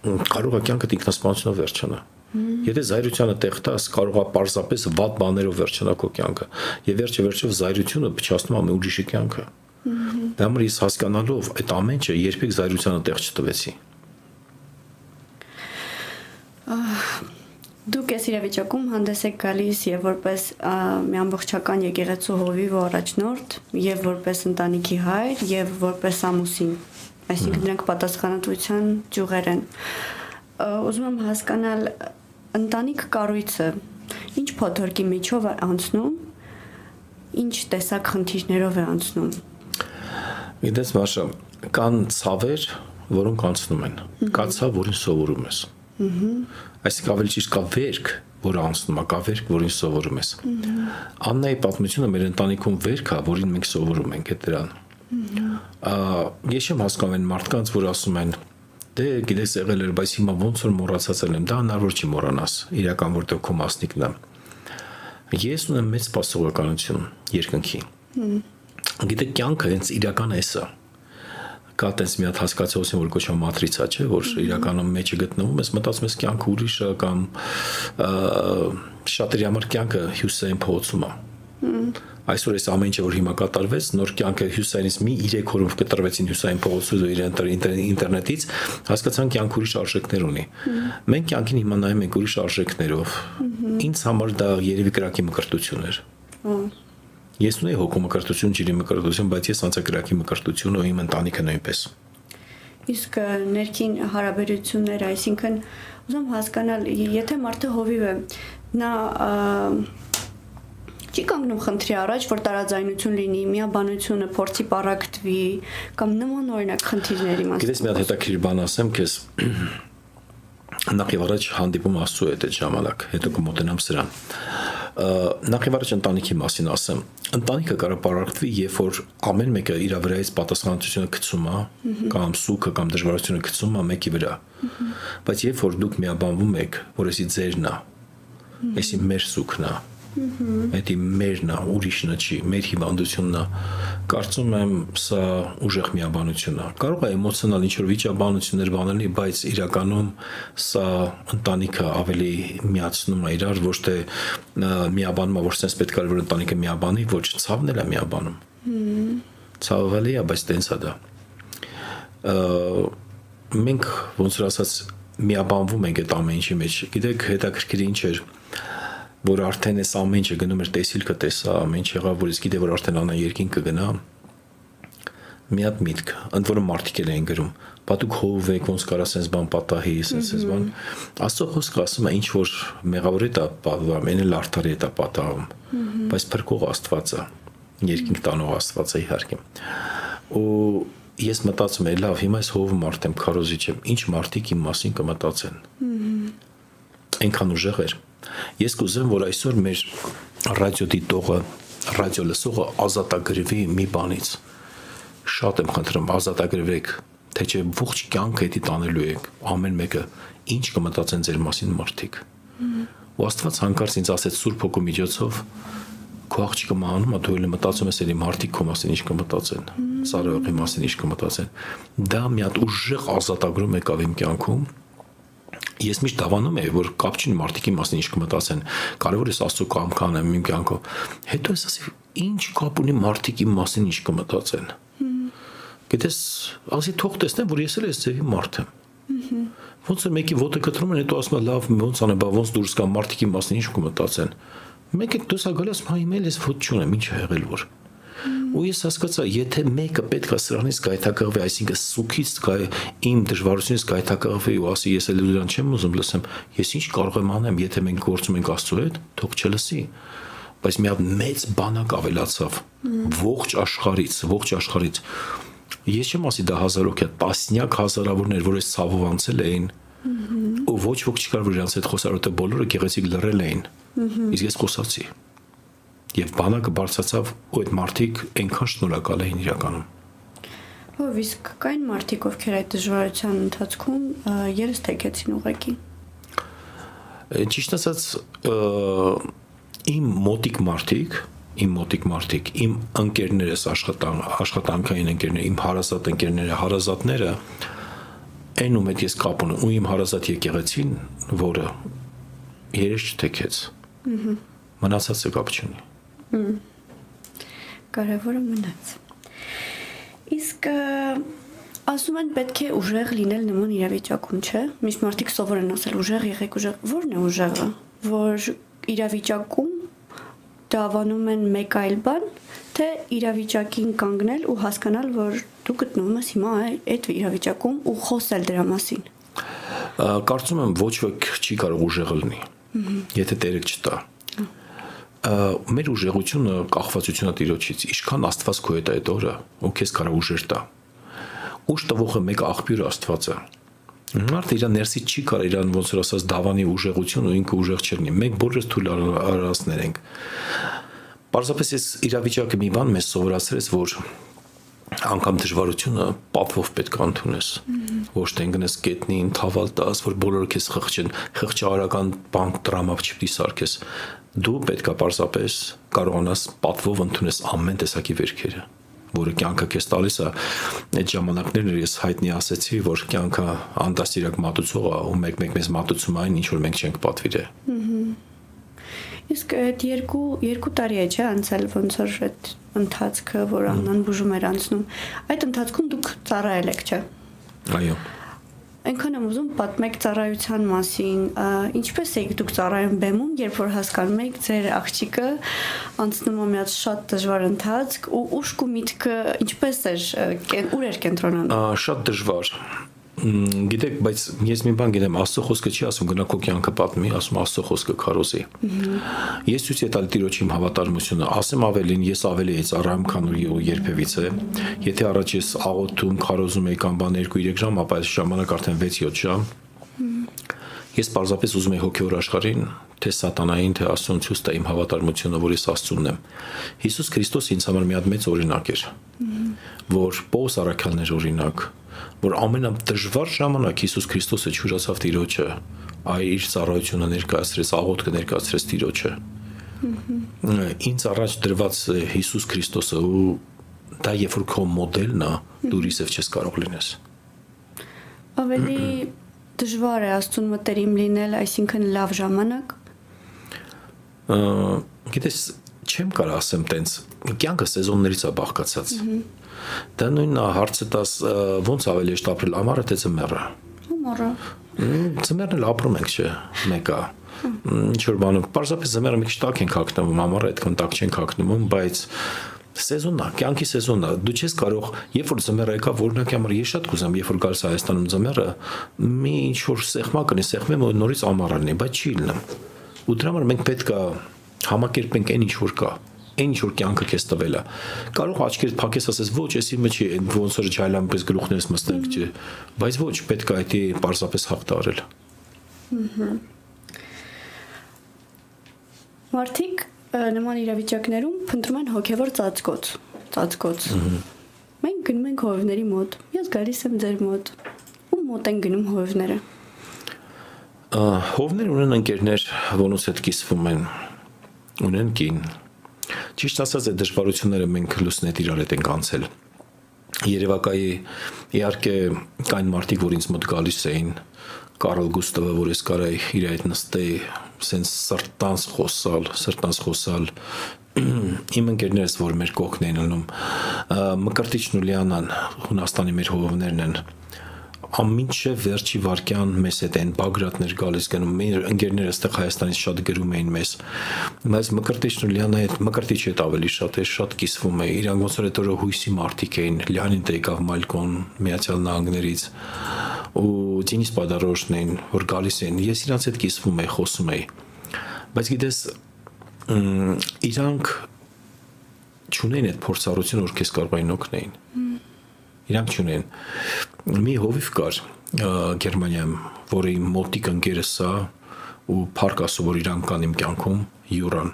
կարող է կյանքդ ինքնասպանությունով վերջանա։ Եթե զայրությանը տեղ տաս, կարող է պարզապես վատ բաներով վերջանա քո կյանքը։ Եվ վերջը վերջով զայրությունը փչացնում է մի ուրիշի կյանքը։ Դա համար ես հասկանալով այդ ամեն ինչը երբեք զայրությանը տեղ չտվեցի։ Դուք այս իրավիճակում հանդես եք գալիս եւ որպես մի ամբողջական եկեղեցու հովիվ ու առաջնորդ եւ որպես ընտանիքի հայր եւ որպես ամուսին այսինքն դրանք պատասխանատվության ճյուղեր են ուզում եմ հասկանալ ընտանիք կառույցը ինչ փոթորկի միջով է անցնում ինչ տեսակ խնդիրներով է անցնում Գիտես Մաշա կան ցավեր որոնք անցնում են կա ցավ որին սովորում ես այսինքն ավելի ճիշտ կա վերք որը անցնում է կա վերք որին սովորում ես Աննայի պատմությունը մեր ընտանիքում վերք է որին մենք սովորում ենք այդ դրան ես չեմ հասկանում այն մարդկանց, որ ասում են դե գիտես եղել էր, բայց հիմա ոնց որ մոռացածել եմ, դա հնարավոր չի մոռանաս, իրական որտեղ քո մասնիկն է։ Ես ունեմ մեծ սպասողականություն երկնքի։ Գիտեք, կյանքը հենց իրական է կա տես մի հատ հասկացություն, որ կոչվում մատրիցա, չէ, որ իրականում մեջը գտնվում ես, մտածում ես կյանքը ուրիշ է կամ շատերի համար կյանքը հյուսային փողոցում է այսօր այս ամեն ինչը որ հիմա կատարվեց նոր կյանքը հյուսայինից մի 3 օրով կտրվեցին հյուսային փողոցից ու իրեն ինտերնետից հասկացան կյանք ուրիշ արժեքներ ունի մենք կյանքին հիմա նայում ենք ուրիշ արժեքներով ինձ համար դա երևի կրակի մկրտություն էր ես ունեի հոգու մկրտություն ջրի մկրտություն բայց ես անցակրակի մկրտություն ու իմ ընտանիքը նույնպես իսկ ներքին հարաբերություններ այսինքն ուզում հասկանալ եթե մարդը հովիվ է նա չի կանգնում խնդրի առաջ, որ տարաձայնություն լինի, միաբանությունը փորձի պարակտվի կամ նման օրինակ խնդիրների մասին։ Գիտես, մի հատ հետաքրիր բան ասեմ քեզ [clears throat] նախ եւ առաջ հանդիպում Աստծո հետ այդ ժամանակ, հետո կմոտենամ սրան։ Նախ եւ առաջ ընտանիքի մասին ասեմ։ Ընտանիքը կարող պարակտվի, երբ որ ամեն մեկը իր վրայից պատասխանատվությունը գցում է, կամ սուքը կամ դժվարությունը գցում է մեկի վրա։ Բայց երբ որ դուք միաբանվում եք, որ էսի ձերն է, էսի մեր սուքն է, Դա մերն է, ուրիշն չի, մեր հիվանդությունն է։ Կարծում եմ, սա ուժեղ միաբանություն է։ Կարող է էմոցիոնալ ինչ-որ վիճաբանություններ բանել, բայց իրականում սա ընտանիքը ավելի միացնում է իրար, ոչ թե միաբանում ոչ թե պետք է որ ընտանիքը միաբանի, ոչ ցավն էլ է միաբանում։ Ցավալի է, բայց տենց է դա։ Մենք ոնց որ ասած միաբանվում ենք այդ ամեն ինչի մեջ։ Գիտեք, հետաքրքիր ինչ էր որ արդեն այս ամեն ինչը գնում էր տեսիլքը տեսա, ամեն ինչ եղավ, որ իսկ գիտե որ արդեն անա երկին կգնա։ Մի հատ միտք, ընդ որում մարդիկ էլ էին գրում, պատուկ հով եք ոնց կարա sense բան պատահի, sense sense բան։ Աստծո խոսքը ասում է ինչ որ մեղավոր է դա պատվամ, այն էլ արդարի է դա պատահում։ Բայց փրկող Աստված է, երկինք տանող Աստված է իհարկե։ Ու ես մտածում եմ, լավ, հիմա այս հով մարդ եմ, քարոզիչ եմ, ինչ մարդիկ իմ մասին կմտածեն։ Այնքան ուժեղ էր։ Ես կուզեմ, որ այսօր մեր ռադիոդիտողը, ռադիո լսողը ազատագրվի մի բանից։ Շատ եմ խնդրում, ազատագրվեք, թե չէ ողջ կյանքը դա տանելու եք, ամեն մեկը ինչ կմտածեն ձեր մասին մարդիկ։ Ու Աստված հանկարծ ինձ ասեց Սուրբ Հոգու միջոցով քո աղջիկը մահանում է, դու էլ մտածում ես էլի մարդիկ քո մասին ինչ կմտածեն, Սարոյի մասին ինչ կմտածեն։ Դա մի հատ ուժեղ ազատագրում եկավ իմ կյանքում ես միշտ դավանում եմ, որ կապ չունի մարդիկի մասին ինչ կմտածեն։ Կարևոր է աստծո կամքան եմ իմ կյանքով։ Հետո ես ասի, ինչ կապ ունի մարդիկի մասին ինչ կմտածեն։ Գիտես, ասի թող տեսնեմ, որ ես էլ ես ձևի մարդ եմ։ Ոնց է մեկի ոտը կտրում են, հետո ասում է լավ, ոնց անե, բա ոնց դուրս գա մարդիկի մասին ինչ կմտածեն։ Մեկը դուրս է գալիս, հա իմել ես ոտ չունեմ, ինչ եղել որ։ Ու ես հասկացա, եթե մեկը պետք է սրանից գայթակղվի, այսինքն սուքից գայ իմ դժվարությունից գայթակղվի ու ասի ես էլ դրան չեմ ուզում լսեմ, ես ինչ կարող եմ անեմ, եթե մենք գործում ենք Աստծո հետ, թող չլսի բայց մի հատ մեծ բանակ ավելացավ. Ողջ աշխարից, ողջ աշխարից։ Ես չեմ ասի դա հազարոք է, տասնյակ հազարավորներ, որ այս ցավով անցել էին, ու ոչ ոք չկար որ իրանց հետ խոսար, որտեղ բոլորը գեղեցիկ լռել էին։ Իսկ ես խոսացի եւ բանակը բարձրացավ ու այդ մարդիկ այնքան շնորհակալ էին իրականում Ով իսկ կային մարդիկ, ովքեր այդ դժվարության ընթացքում երես թեքեցին ուղակի։ Ճիշտ ասած իմ մոտիկ մարդիկ իմ մոտիկ մարդիկ, իմ ընկերներս աշխատան, աշխատանքային ընկերներ, իմ հարազատ ընկերները, հարազատները այն ում հետ ես կապ ունեմ, ու իմ հարազատ եկեղեցին, որը երես չթեքեց։ Մնացածը կապ չունի։ Կարևորը մնաց։ Իսկ ասում են պետք է ուժեղ լինել նման իրավիճակում, չէ՞։ Միշտ մարդիկ սովոր են ասել ուժեղ եղեք, ուժեղ։ Ո՞րն է ուժեղը, որ իրավիճակում դավանում են մեկ այլ բան, թե իրավիճակին կանգնել ու հասկանալ, որ դու գտնվում ես հիմա այդ իրավիճակում ու խոսել դրա մասին։ Կարծում եմ ոչ ոք չի կարող ուժեղ լինի։ Եթե տերը չտա մեր ուժեղությունը կախվածությունա տիրոջից ինչքան աստված քո հետ է այդ օրը ու քեզ կարող ուժեր տա ուժ տվողը մեկ աղբյուր աստված է Մարդը իր ներսից չի կարող իրան ոնց որ ասած դավանի ուժեղություն ու ինքը ուժեղ չլինի։ Մենք բոլորս թույլ արարածներ ենք։ Պարզապես ես իրավիճակը մի բան մեզ սովորացրեց, որ անգամ դժվարությունը պատվով պետք է ընդունես։ Ոչ թե ընկնես կետնին, թավալ տաս, որ բոլորը քեզ խղճեն, խղճարական բանկ դրամապ չպիտի սարքես։ Դու պետքա պարզապես կարողանաս պատվով ընդունես ամեն տեսակի վերքերը որը կյանքը քեզ տալիս է այդ ժամանակներն ես հայտնի ասեցի որ կյանքը անդաստիրակ մատուցող է ու մեկ-մեկ մեզ մատուցում այն ինչ որ մենք չենք պատվիրել Իսկ այդ երկու երկու տարի է չէ անցել ոնց որ այդ ընթացքը որ անան բուժում էր անցնում այդ ընթացքում դուք ծառայել եք չէ Այո Այնքան եմ ուզում պատմեք ծառայության մասին, ինչպես եք դուք ծառայում բեմում, երբ որ հասկանում եք ձեր աղջիկը անցնում է մի հատ շատ դժվար ընթացք ու ուշք ու միտքը ինչպես էր, ուր էր կենտրոնանում։ Շատ դժվար գիտեք, բայց ես մի բան գիտեմ, Աստծո խոսքը չի ասում գնա քո կյանքը պատմի, ասում Աստծո խոսքը քարոզի։ Ես ցույց եմ տալ Տիրոջ իմ հավատարմությունը, ասեմ ավելին, ես ավելի էի ծառայում, քան ու երբևիցե։ Եթե առաջ ես աղոթում, քարոզում էի կամ բան 2-3 ժամ, ապա այս ժամանակ արդեն 6-7 ժամ։ Ես պարզապես ուզում եի հոգեոր աշխարհին, թե սատանային, թե Աստծուն ցույց տա իմ հավատարմությունը, որ ես Աստծունն եմ։ Հիսուս Քրիստոս ինձ համար մի հատ մեծ օրինակ էր, որ Պողոս Արաքյանն էր օրինակ, որ ամենադժվար ժամանակ Հիսուս Քրիստոսը ճուրացավ Տիրոջը, այ իր ծառայությունը ներկայացրեց, աղոթքը ներկայացրեց Տիրոջը։ Ինձ առաջ դրված Հիսուս Քրիստոսը ու դա երբ որ քո մոդելն է, դու իսև չես կարող լինես։ Ավելի դժվար է աստուն մտերիմ լինել, այսինքն լավ ժամանակ։ Գիտես, չեմ կարող ասեմ տենց, կյանքը սեզոններից է բաղկացած։ Դա նույնն է հարցը տաս ո՞նց ավելի է ապրել ամառը թե ձմեռը։ Ամառը։ Ձմեռն էլ ապրում ենք, չէ՞, մեկը ինչ որ բանում, պարզապես ձմեռը մի քիչ տակ ենք հագնում, ամառը այդքան տակ չենք հագնում, բայց սեզոնն է, կյանքի սեզոնն է։ Դու չես կարող, երբ որ ձմեռը եկա, օրինակ համար ես շատ կուզեմ, երբ որ գալիս Հայաստանում ձմեռը, մի ինչ որ սեղմա կնի, սեղմեմ ու նորից ամառն է, բայց չի լինում։ Ու դրա համար մենք պետք է համակերպենք այն ինչ որ կա այն ինչ որ կյանքը քեզ տվել է կարող աչքերդ փակես ասես ոչ էսի մեջ է ոնց որ ջայլան պես գլուխներս մստենք չէ բայց ոչ պետք է այդի պարզապես հաղ տարել Մարդիկ նման իրավիճակներում փնտրում են հոգևոր ծածկոց, ծածկոց։ Մենք գնում ենք հովիվների մոտ։ Ես գալիս եմ ձեր մոտ։ Ու մոտ են գնում հովիվները։ Հովներ ունեն ընկերներ, որոնց հետ կիսվում են ունեն կին։ Ճիշտ ասած, այդ դժվարությունները մենք լուսնետ իրար հետ ենք անցել։ Երևակայի իհարկե կային մարդիկ, որ ինձ մոտ գալիս էին, Կարլ Գուստավը, որ ես կարայի իր այդ նստեի, սենց սրտանց խոսալ, սրտանց խոսալ, [clears throat] իմ ընկերներս, որ մեր կողքն են ելնում, Մկրտիչ Նուլյանան, Հունաստանի մեր հովովներն են, ամինչև վերջի վարքյան մեզ հետ են Բագրատներ գալիս գնում մեր ընկերները այստեղ Հայաստանից շատ գրում էին մեզ բայց Մկրտիչն ու Լիանը հետ Մկրտիչ հետ ավելի շատ է շատ կիսվում է իրանք ոնց որ այդ օրը հույսի մարտիկ էին Լիանին դե եկավ Մալկոն Միացյալ Նահանգներից ու Դինիս Պադարոշն էին որ գալիս են ես իրանց հետ կիսվում եի խոսում եի բայց գիտես իրանք չունեն այդ փորձառությունը որ քեզ կարող էին օգնեին իրանք չունեն մի հովիվ կար Գերմանիայում, որի մոտիկ ընկերս է ու փառք ասո որ իրան կան իմ կյանքում Յուրան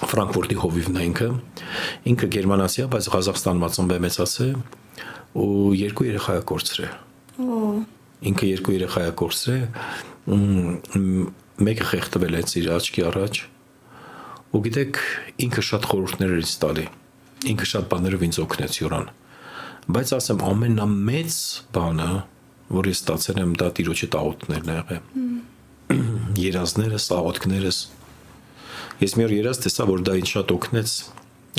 Ֆրանկֆուրտի հովիվն է ինքը ինքը գերմանացի է բայց Ղազախստանում ծնվել մեծացել ու երկու երեխա է կորցրել ինքը երկու երեխա է կորցրել մեկը խեղդվել է իր աչքի առաջ ու գիտեք ինքը շատ խորհուրդներ էր տալի ինքը շատ բաներով ինձ օգնեց յուրան բայց ասեմ ամենամեծ բանը որ ես ստացել եմ դա տիրոջի տաղոթներն ա եղել երազներս աղոթքներս ես մի օր երազ տեսա որ դա ինձ շատ օգնեց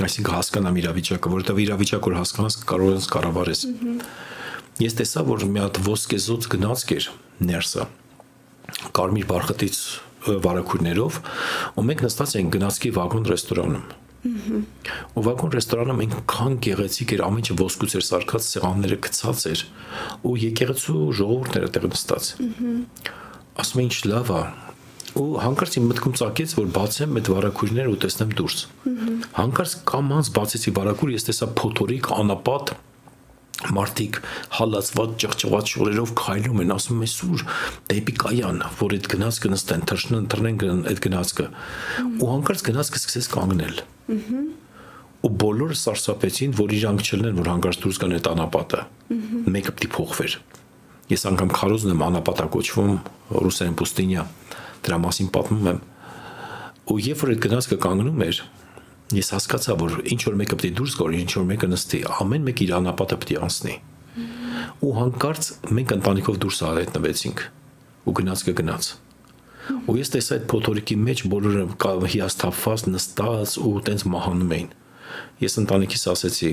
այսինքն հասկանամ իրավիճակը որովհետև իրավիճակ որ հասկանաս կարող ես կառավարես ես տեսա որ մի հատ ոսկեզոծ գնացք էր ներսը կարմիր բարխտից վարակուրներով ու մենք նստած ենք գնացքի վագոն ռեստորանում ու վագոն ռեստորանում այնքան գեղեցիկ էր ամենը ոսկուց էր սարքած սեղանները գցած էր ու եկեղեցու ժողովուրդները տեղ նստած ասում ինչ լավ է ու հանկարծ իմ մտքում ծագեց որ բացեմ այդ վարակուրները ու տեսնեմ դուրս հանկարծ կամանց բացեցի վարակուր ես տեսա փոթորիկ անապատ մարդիկ հալածված ճղճղված շորերով քայլում են, ասում են սուր դեպի կայան, որ այդ գնացքը նստեն, թռչնեն, թռնեն այդ գնացքը։ Ու հանկարծ գնացքը սկսեց կանգնել։ Ու բոլորը սարսափեցին, որ իրանք չլնեն, որ հանկարծ դուրս գան այդ անապատը։ Մեկը պիտի փոխվեր։ Ես անգամ քարոզն եմ անապատա կոչվում, ռուսերեն պուստինյա։ Դրա մասին պատմում եմ։ Ու երբ որ այդ գնացքը կանգնում էր, ես հասկացա, որ ինչ որ մեկը պետք է դուրս գա, ինչ որ մեկը նստի, ամեն մեկ իր անապատը պետք է անցնի։ Ու հանկարծ մենք ընտանիքով դուրս արեցինք ու գնաց կգնաց։ Ու ես տեսա այդ փոթորիկի մեջ բոլորը հիասթափված նստած ու տենց մահանում էին։ Ես ընտանիքիս ասեցի,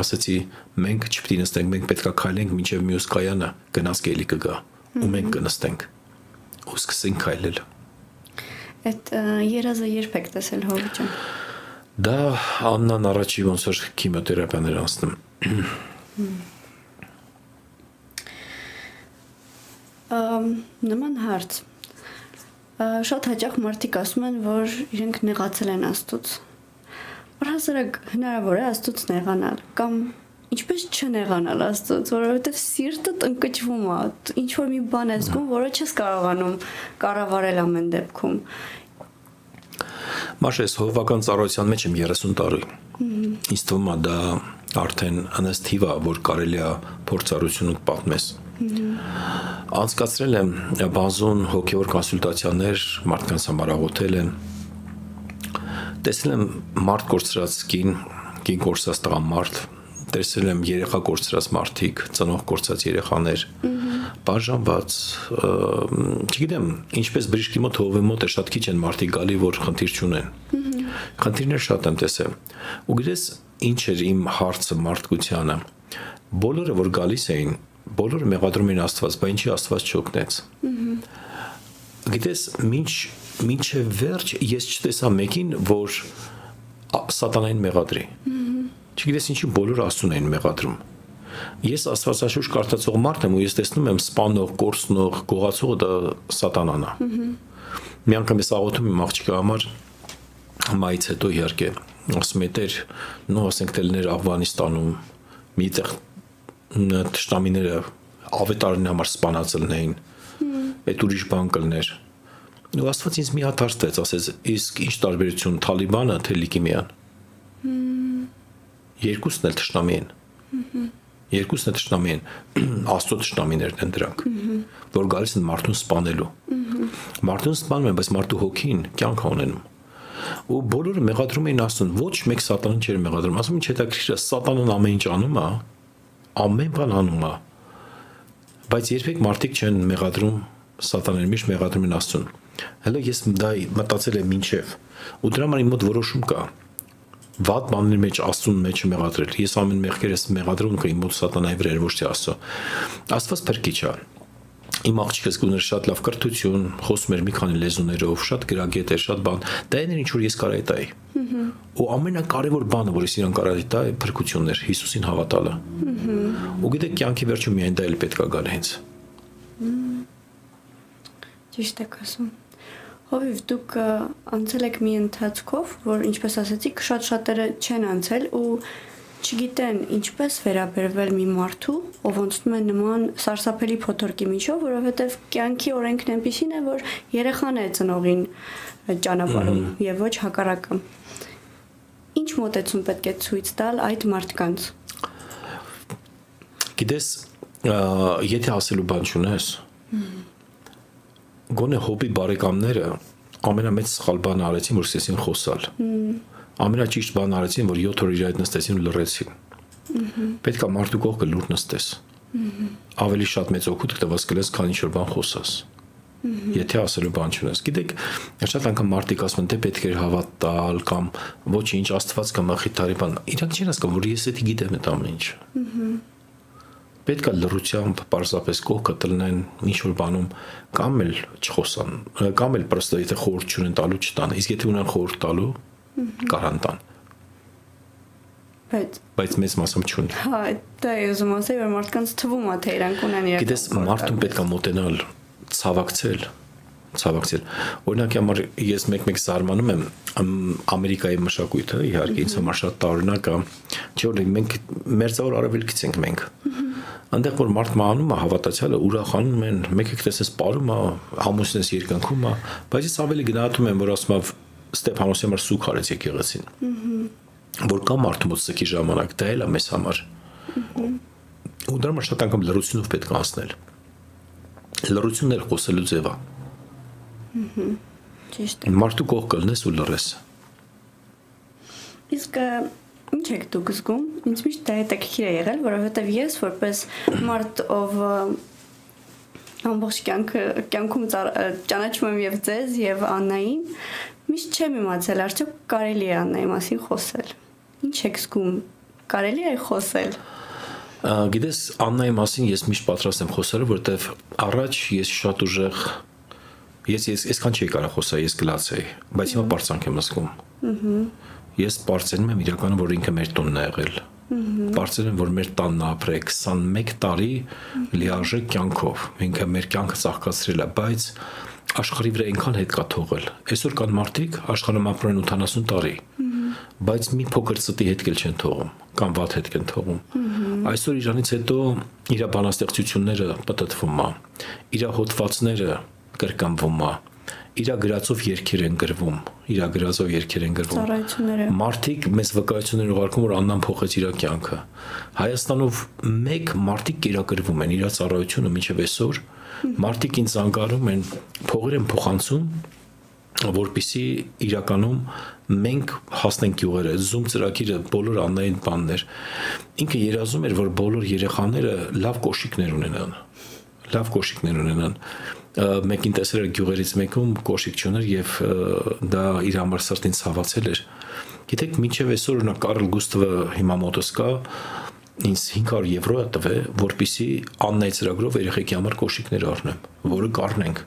ասեցի մենք չպետք է նստենք, մենք պետքա քայլենք մինչև մյուս կայանը, գնաց կելի կգա ու մենք կնստենք։ Ու սկսենք քայլել։ Այդ երազը երբ եք տեսել հովիճան։ Դա Աննան առաջի ոնց որ քիմիոթերապիաներ անցնում։ Ամ նման հարց։ Շատ հաճախ մարդիկ ասում են, որ իրենք նեղացել են Աստծուց։ Առհասարակ հնարավոր է Աստծուց նեղանալ կամ ինչպես չնեղանալ Աստծուց, որովհետև սիրտը տնկճվում է, ինչ որ մի բան ես զգում, որը չես կարողանում կառավարել ամեն դեպքում։ Մաշես հովվական ծառայության մեջ եմ 30 տարի։ Ինձ թվում է դա արդեն անստիվ է, որ կարելի է փորձառությունը պատմես։ Անցկացրել եմ բազոն հոգեոր կոնսուլտացիաներ, մարդկանց համար աղոթել եմ։ Տեսել եմ մարդ կորցրած կին, կին կորցրած տղամարդ, տեսել եմ երեխա կորցրած մարդիկ, ծնող կորցրած երեխաներ։ Բաժանված, չգիտեմ, ինչպես բրիշկի մոտ հովի մոտ է շատ քիչ են մարդիկ գալի, որ խնդիր չունեն։ Խնդիրներ շատ եմ տեսել։ Ու գիտես, ինչ էր իմ հարցը մարդկությանը։ Բոլորը որ գալիս էին, բոլորը մեղադրում էին Աստված, բայց ինչի Աստված չօգնեց։ Գիտես, ինչ ինչը վերջ ես չտեսա մեկին, որ սատանային մեղադրի։ Չգիտես ինչի բոլորը Աստծուն էին մեղադրում։ Ես Աստվածաշուչ կարդացող մարդ եմ ու ես տեսնում եմ սպանող, կորցնող, գողացողը դա սատանան է։ Մի անգամ ես աղոթում եմ աղջիկա համար մայից հետո իհարկե ասում եմ դեր նո ասենք դելներ Աֆղանիստանում միտեղ տշտամիները ավետարին համար սպանած լինեին այդ ուրիշ բան կլներ ու Աստված ինձ մի հատ հարցեց ասեց իսկ ինչ տարբերություն Թալիբանը թե Լիկիմիան երկուսն էլ ճշտամի են երկուսն էլ ճշտամի են [clears throat] աստծո ճշտամիներն են դրանք որ գալիս են մարդուն սպանելու մարդուն սպանում են բայց մարդու հոգին կյանք ունենում ու բոլորը մեղադրում էին աստծուն ոչ մեկ սատանան չէր մեղադրում ասում ինչ հետաքրքիր է սատանան ամեն ինչ անում է ամեն բան անում է բայց երբեք մարդիկ չեն մեղադրում սատանան միշտ մեղադրում են աստծուն հələ ես դա մտածել եմ ինչև ու դրա համար իմ մոտ որոշում կա վատ բաների մեջ աստծուն մեջ մեղադրել։ Ես ամեն մեղքերս մեղադրում կա իմ մոտ սատանայի վրա, ոչ թե աստծո։ Աստված փրկիչ է։ Իմ աղջիկս գուներ շատ լավ կրթություն, խոսում էր մի քանի լեզուներով, շատ գրագետ էր, շատ բան։ Դա այն էր ինչ որ ես կարայի տայի։ Ու ամենակարևոր բանը, որ ես իրան կարայի տայի, փրկությունն էր, Հիսուսին հավատալը։ Ու գիտեք, կյանքի վերջում միայն դա էլ պետքա գալ հենց։ Ճիշտ եք ասում։ Հովիվ դուք անցել եք մի ընթացքով, որ ինչպես ասացիք, շատ շատերը չեն անցել ու չգիտեն ինչպես վերաբերվել մի մարդու, ով անցնում է նման սարսափելի փոթորկի միջով, որովհետև կյանքի օրենքն այնպեսին է, որ երեխան է ծնողին ճանապարհում եւ ոչ հակառակը։ Ինչ մոտեցում պետք է ցույց տալ այդ մարդկանց։ Գիտես, եթե ասելու բան չունես, գոնե հոբի բարեկամները ամենամեծ սխալ բանը արեցին, որ սկսեցին խոսալ։ Ամենաճիշտ բանը արեցին, որ 7 օր իր այդ նստեցին ու լռեցին։ Պետք է մարդու կողքը լուր նստես։ Ավելի շատ մեծ օգուտ կտվաս կլես, քան ինչ որ բան խոսաս։ Եթե ասելու բան չունես։ Գիտեք, շատ անգամ մարդիկ ասում են, դե պետք է հավատալ կամ ոչինչ Աստված կամ ախիթարի բան։ Իրանք չեն հասկանում, որ ես էդի գիտեմ այդ ամեն ինչը պետք է լրությամբ պարզապես կողքը տնեն ինչ որ բանում կամ էլ չխոսան կամ էլ պրոստը եթե խորհուրդ չունեն տալու չտան իսկ եթե ունեն խորհուրդ տալու կարան տան բայց բայց մեծ մասում չուն հա դա է ուզում ասել որ մարդկանց թվում է թե իրանք ունեն իրական գիտես մարդուն պետք է մոտենալ ցավակցել ցավակցել օրինակ համար ես մեկ-մեկ զարմանում եմ ամերիկայի մշակույթը իհարկե ինձ համար շատ տարօրինակ է չէ՞ որ մենք մերձավոր արևելքից ենք մենք այնտեղ որ մարդ մահանում է հավատացյալը ուրախանում են մեկ եք տեսես ապարում է համուսնես երկնքում է բայց ես ավելի գնահատում եմ որ ասում եմ Ստեփանոսի համար սուկ արեց եկեղեցին որ կա մարդու մոտ սքի ժամանակ դա էլ է մեզ համար ու դրա համար շատ անգամ լրությունով պետք է անցնել լրությունն էլ խոսելու ձև է ճիշտ է մարդու կողք կլնես ու լրես իսկ Ինչ եք դուք զգում։ Ինձ միշտ դա հետաքրքիր է եղել, որովհետև ես որպես մարդ, ով ամբողջ կյանքը կյանքում ճանաչում եմ եւ ձեզ եւ Աննային, միշտ չեմ իմացել, արդյոք կարելի է Աննայի մասին խոսել։ Ինչ եք զգում։ Կարելի է խոսել։ Գիտես, Աննայի մասին ես միշտ պատրաստ եմ խոսելու, որովհետեւ առաջ ես շատ ուժեղ ես ես այսքան չի կարող խոսալ, ես գլացեի, բայց հիմա բարձանք եմ զգում։ Ահա ես բարձրանում եմ իրականում որ ինքը մեր տունն է եղել բարձրանում որ մեր տանն ապրե 21 տարի լիարժեք կյանքով ինքը մեր կյանքը ցաղկացրել է բայց աշխարհի վրա այնքան հետ կա թողել այսօր կան մարդիկ աշխարհում ապրեն 80 տարի բայց մի փոքր ծտի հետ կել չեն թողում կամ վատ հետ կեն թողում այսօր իրանից հետո իր բանաստեղծությունները պատտվում է իր հոդվածները կրկնվում է իր գրածով երկեր են գրվում, իր գրածով երկեր են գրվում։ Ծառայությունները։ Մարդիկ մեզ վկայություններ ուղարկում, որ Աննան փոխեց իր կյանքը։ Հայաստանով մեկ մարդիկ կերակրվում են իր ծառայությունը մինչև այսօր։ Մարդիկ ինձ անկարում են, փողեր են փոխանցում, որpիսի իրականում մենք հասնենք յուղերը զում ծրագիրը բոլոր աննային բաններ ինքը երազում էր որ բոլոր երեխաները լավ կոշիկներ ունենան լավ կոշիկներ ունենան մեկին տեսել էր գյուղերից մեկում կոշիկ չուներ եւ դա իր համար սրտին ցավացել էր։ Գիտեք, մինչև այսօր նա Կարլ Գուստավը հիմա մոտս կա ինձ 500 եվրո է տվել, որպիսի Աննայի ծրագրով երեխեքի համար կոշիկներ առնեմ, որը կառնենք։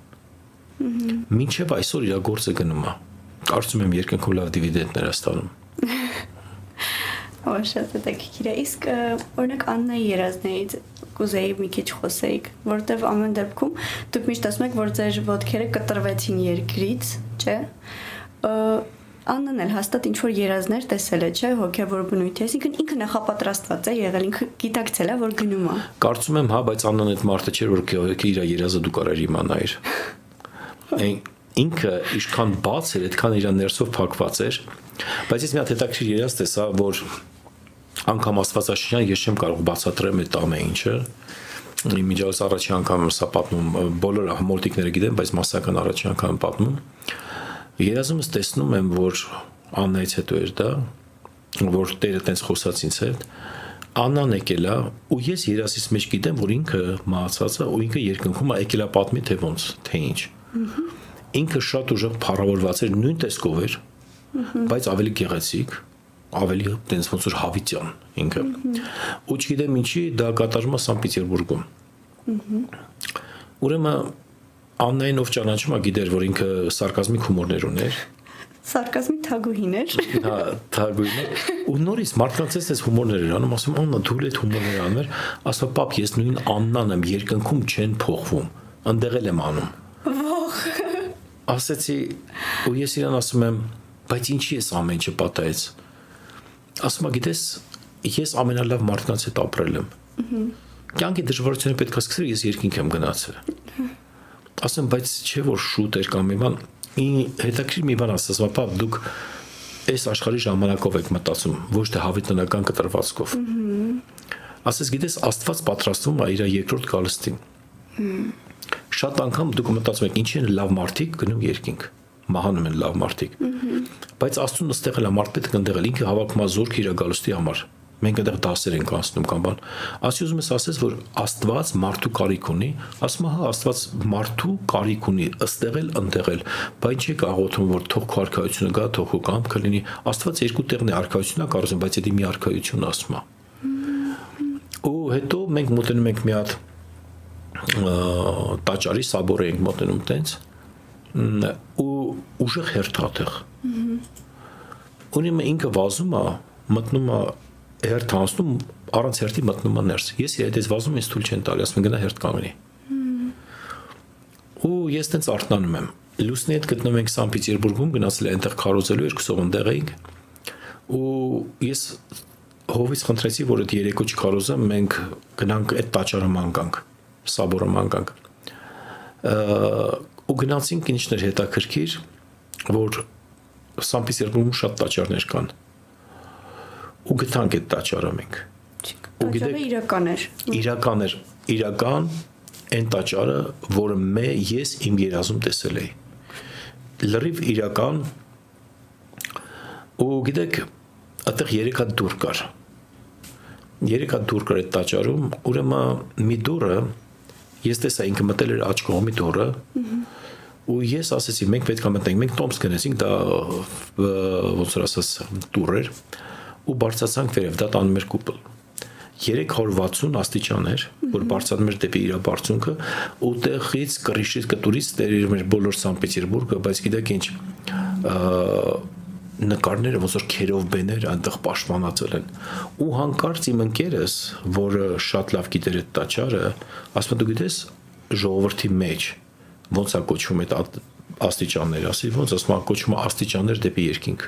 Մինչև այսօր իր գործը գնում է։ Կարծում եմ երկնքում լավ դիվիդենդներ է ստանում։ Ո՞ր շատ է դեկիրա։ Իսկ օրինակ Աննայի երազներից կուզեի մի քիչ խոսեիք, որտեվ ամեն դեպքում դուք միշտ ասում եք, որ ձեր ոդքերը կտրվեցին երկրից, չէ՞։ Աննան էլ հաստատ ինչ որ երազներ տեսել է, չէ՞, հոգեվոր բնույթի, այսինքն ինքը նախապատրաստված է եղել, ինքը գիտակցել է, որ գնում է։ Կարծում եմ, հա, բայց Աննան այդ մարդը չէր, որ իր երազը դու կարար իմանայր։ Ինքը ինչքան բաց էր, այդքան իր ներսով փակված էր։ Բայց ես մի հատ հետաքրիր երազ տեսա, որ անգամ Աստվածաշնչյան ես չեմ կարող բացատրեմ այդ ամեն ինչը իմիջիայս առաջի անգամ սա պատմում բոլոր համոլտիկները գիտեն, բայց մասսական առաջի անգամ պատմում երազումս տեսնում եմ, որ Աննայից հետո էր դա, որ Տերը տենց խոսած ինձ հետ Աննան եկել է ու ես երասից մեջ գիտեմ, որ ինքը մահացած է ու ինքը երկնքում է եկել է պատմի թե ոնց, թե ինչ։ Ինքը շատ ուժեղ փառավորված էր, նույն տեսքով էր, բայց ավելի գեղեցիկ, ավելի տենց ոնց որ հավիտյան ինքը։ Ու չգիտեմ ինչի դա կատարվում է Սան Պետերբուրգում։ Ուրեմն Աննային ով ճանաչում է գիտեր որ ինքը սարկազմիկ հումորներ ուներ սարկազմի թագուհիներ։ Հա, թագուհիներ։ Ու նորից մարդկանց էս հումորներ էր անում, ասում Աննա դու էլ այդ հումորները անում, ասա պապ ես նույն Աննան եմ, երկնքում չեն փոխվում։ Անդեղ եմ անում։ Ոխ։ Ասեցի ու ես իրան ասում եմ, բայց ինչի էս ամեն ինչը պատահեց ասում ա գիտես ես ամենալավ մարդկանց հետ ապրել եմ կյանքի դժվարությունը պետք է սկսել ես երկինք եմ գնացել ասեմ բայց չէ որ շուտ էր կամ մի բան հետաքրիր մի բան ասած ապա դուք այս աշխարհի ժամանակով եք մտածում ոչ թե հավիտենական կտրվածքով ասես գիտես աստված պատրաստվում է իր երկրորդ գալստին շատ անգամ դուք մտածում եք ինչի են լավ մարդիկ գնում երկինք մահանում են լավ մարդիկ բայց աստուն ըստեղել է մարդպետը կնդեղել ինքը հավաքում է զորք իրագալուստի համար մենք այդտեղ դասեր ենք անցնում կամ բան ասի ուզում ես ասես որ աստված մարդու կարիք ունի ասում հա աստված մարդու կարիք ունի ըստեղել ընդեղել բայց չի աղոթում որ թող քո արքայությունը գա թող քո կամքը լինի աստված երկու տեղն է արքայությունա կառուցում բայց դա մի արքայություն ասում է ու հետո մենք մոտենում ենք մի հատ տաճարի սաբորը ենք մոտենում տենց ու ուժեղ հերթաթեղ ունի ինքը վազում է մտնում է հերթ անցնում առանց հերթի մտնում է ներս ես իր այդպես վազում ինձ թույլ չեն տալի ասում գնա հերթ կանգնի ու ես տենց արթնանում եմ լուսնի հետ գտնվում ենք Սան Պետերբուրգում գնացել այնտեղ քարոզելու երկու սողնդեղ էինք ու ես հովից խնդրեցի, որ այդ երեկո չքարոզը մենք գնանք այդ տաճարը մանգանք, սաբորը մանգանք։ ու գնացինք ինչներ հետաքրքիր, որ Սան Պետերբուրգում շատ տաճարներ կան։ ու գտանք այդ տաճարը մենք։ Ու գիտեք, իրական էր։ Իրական էր, իրական այն տաճարը, որը մե ես իմ երազում տեսել էի։ Լրիվ իրական ու գիտեք, այդտեղ երեք հատ դուր կար երեք հատ դուր կար այդ տաճարում, ուրեմն մի դուրը ես տեսա ինքը մտել էր աջ կողմի դուրը ու ես ասեցի մենք պետք է մտնենք մենք տոմս գնացինք դա ոնց որ ասած դուր էր ու բարձացանք վերև դա տանում էր կուպլ 360 աստիճան էր, որ բարձրանում էր դեպի իր բարձունքը, ու տեղից կռիշից կտուրից տերիր մեր բոլոր Սան Պետերբուրգը, բայց գիտեք ինչ, նկարները ոնց որ քերով բեներ այնտեղ պաշտպանածել են ու հանկարծ իմ ընկերս որը շատ լավ գիտեր այդ տաճարը ասում դու գիտես ժողովրդի մեջ ոնց է կոչվում այդ աստիճաններ ասի ոնց ասում կոչվում աստիճաններ դեպի երկինք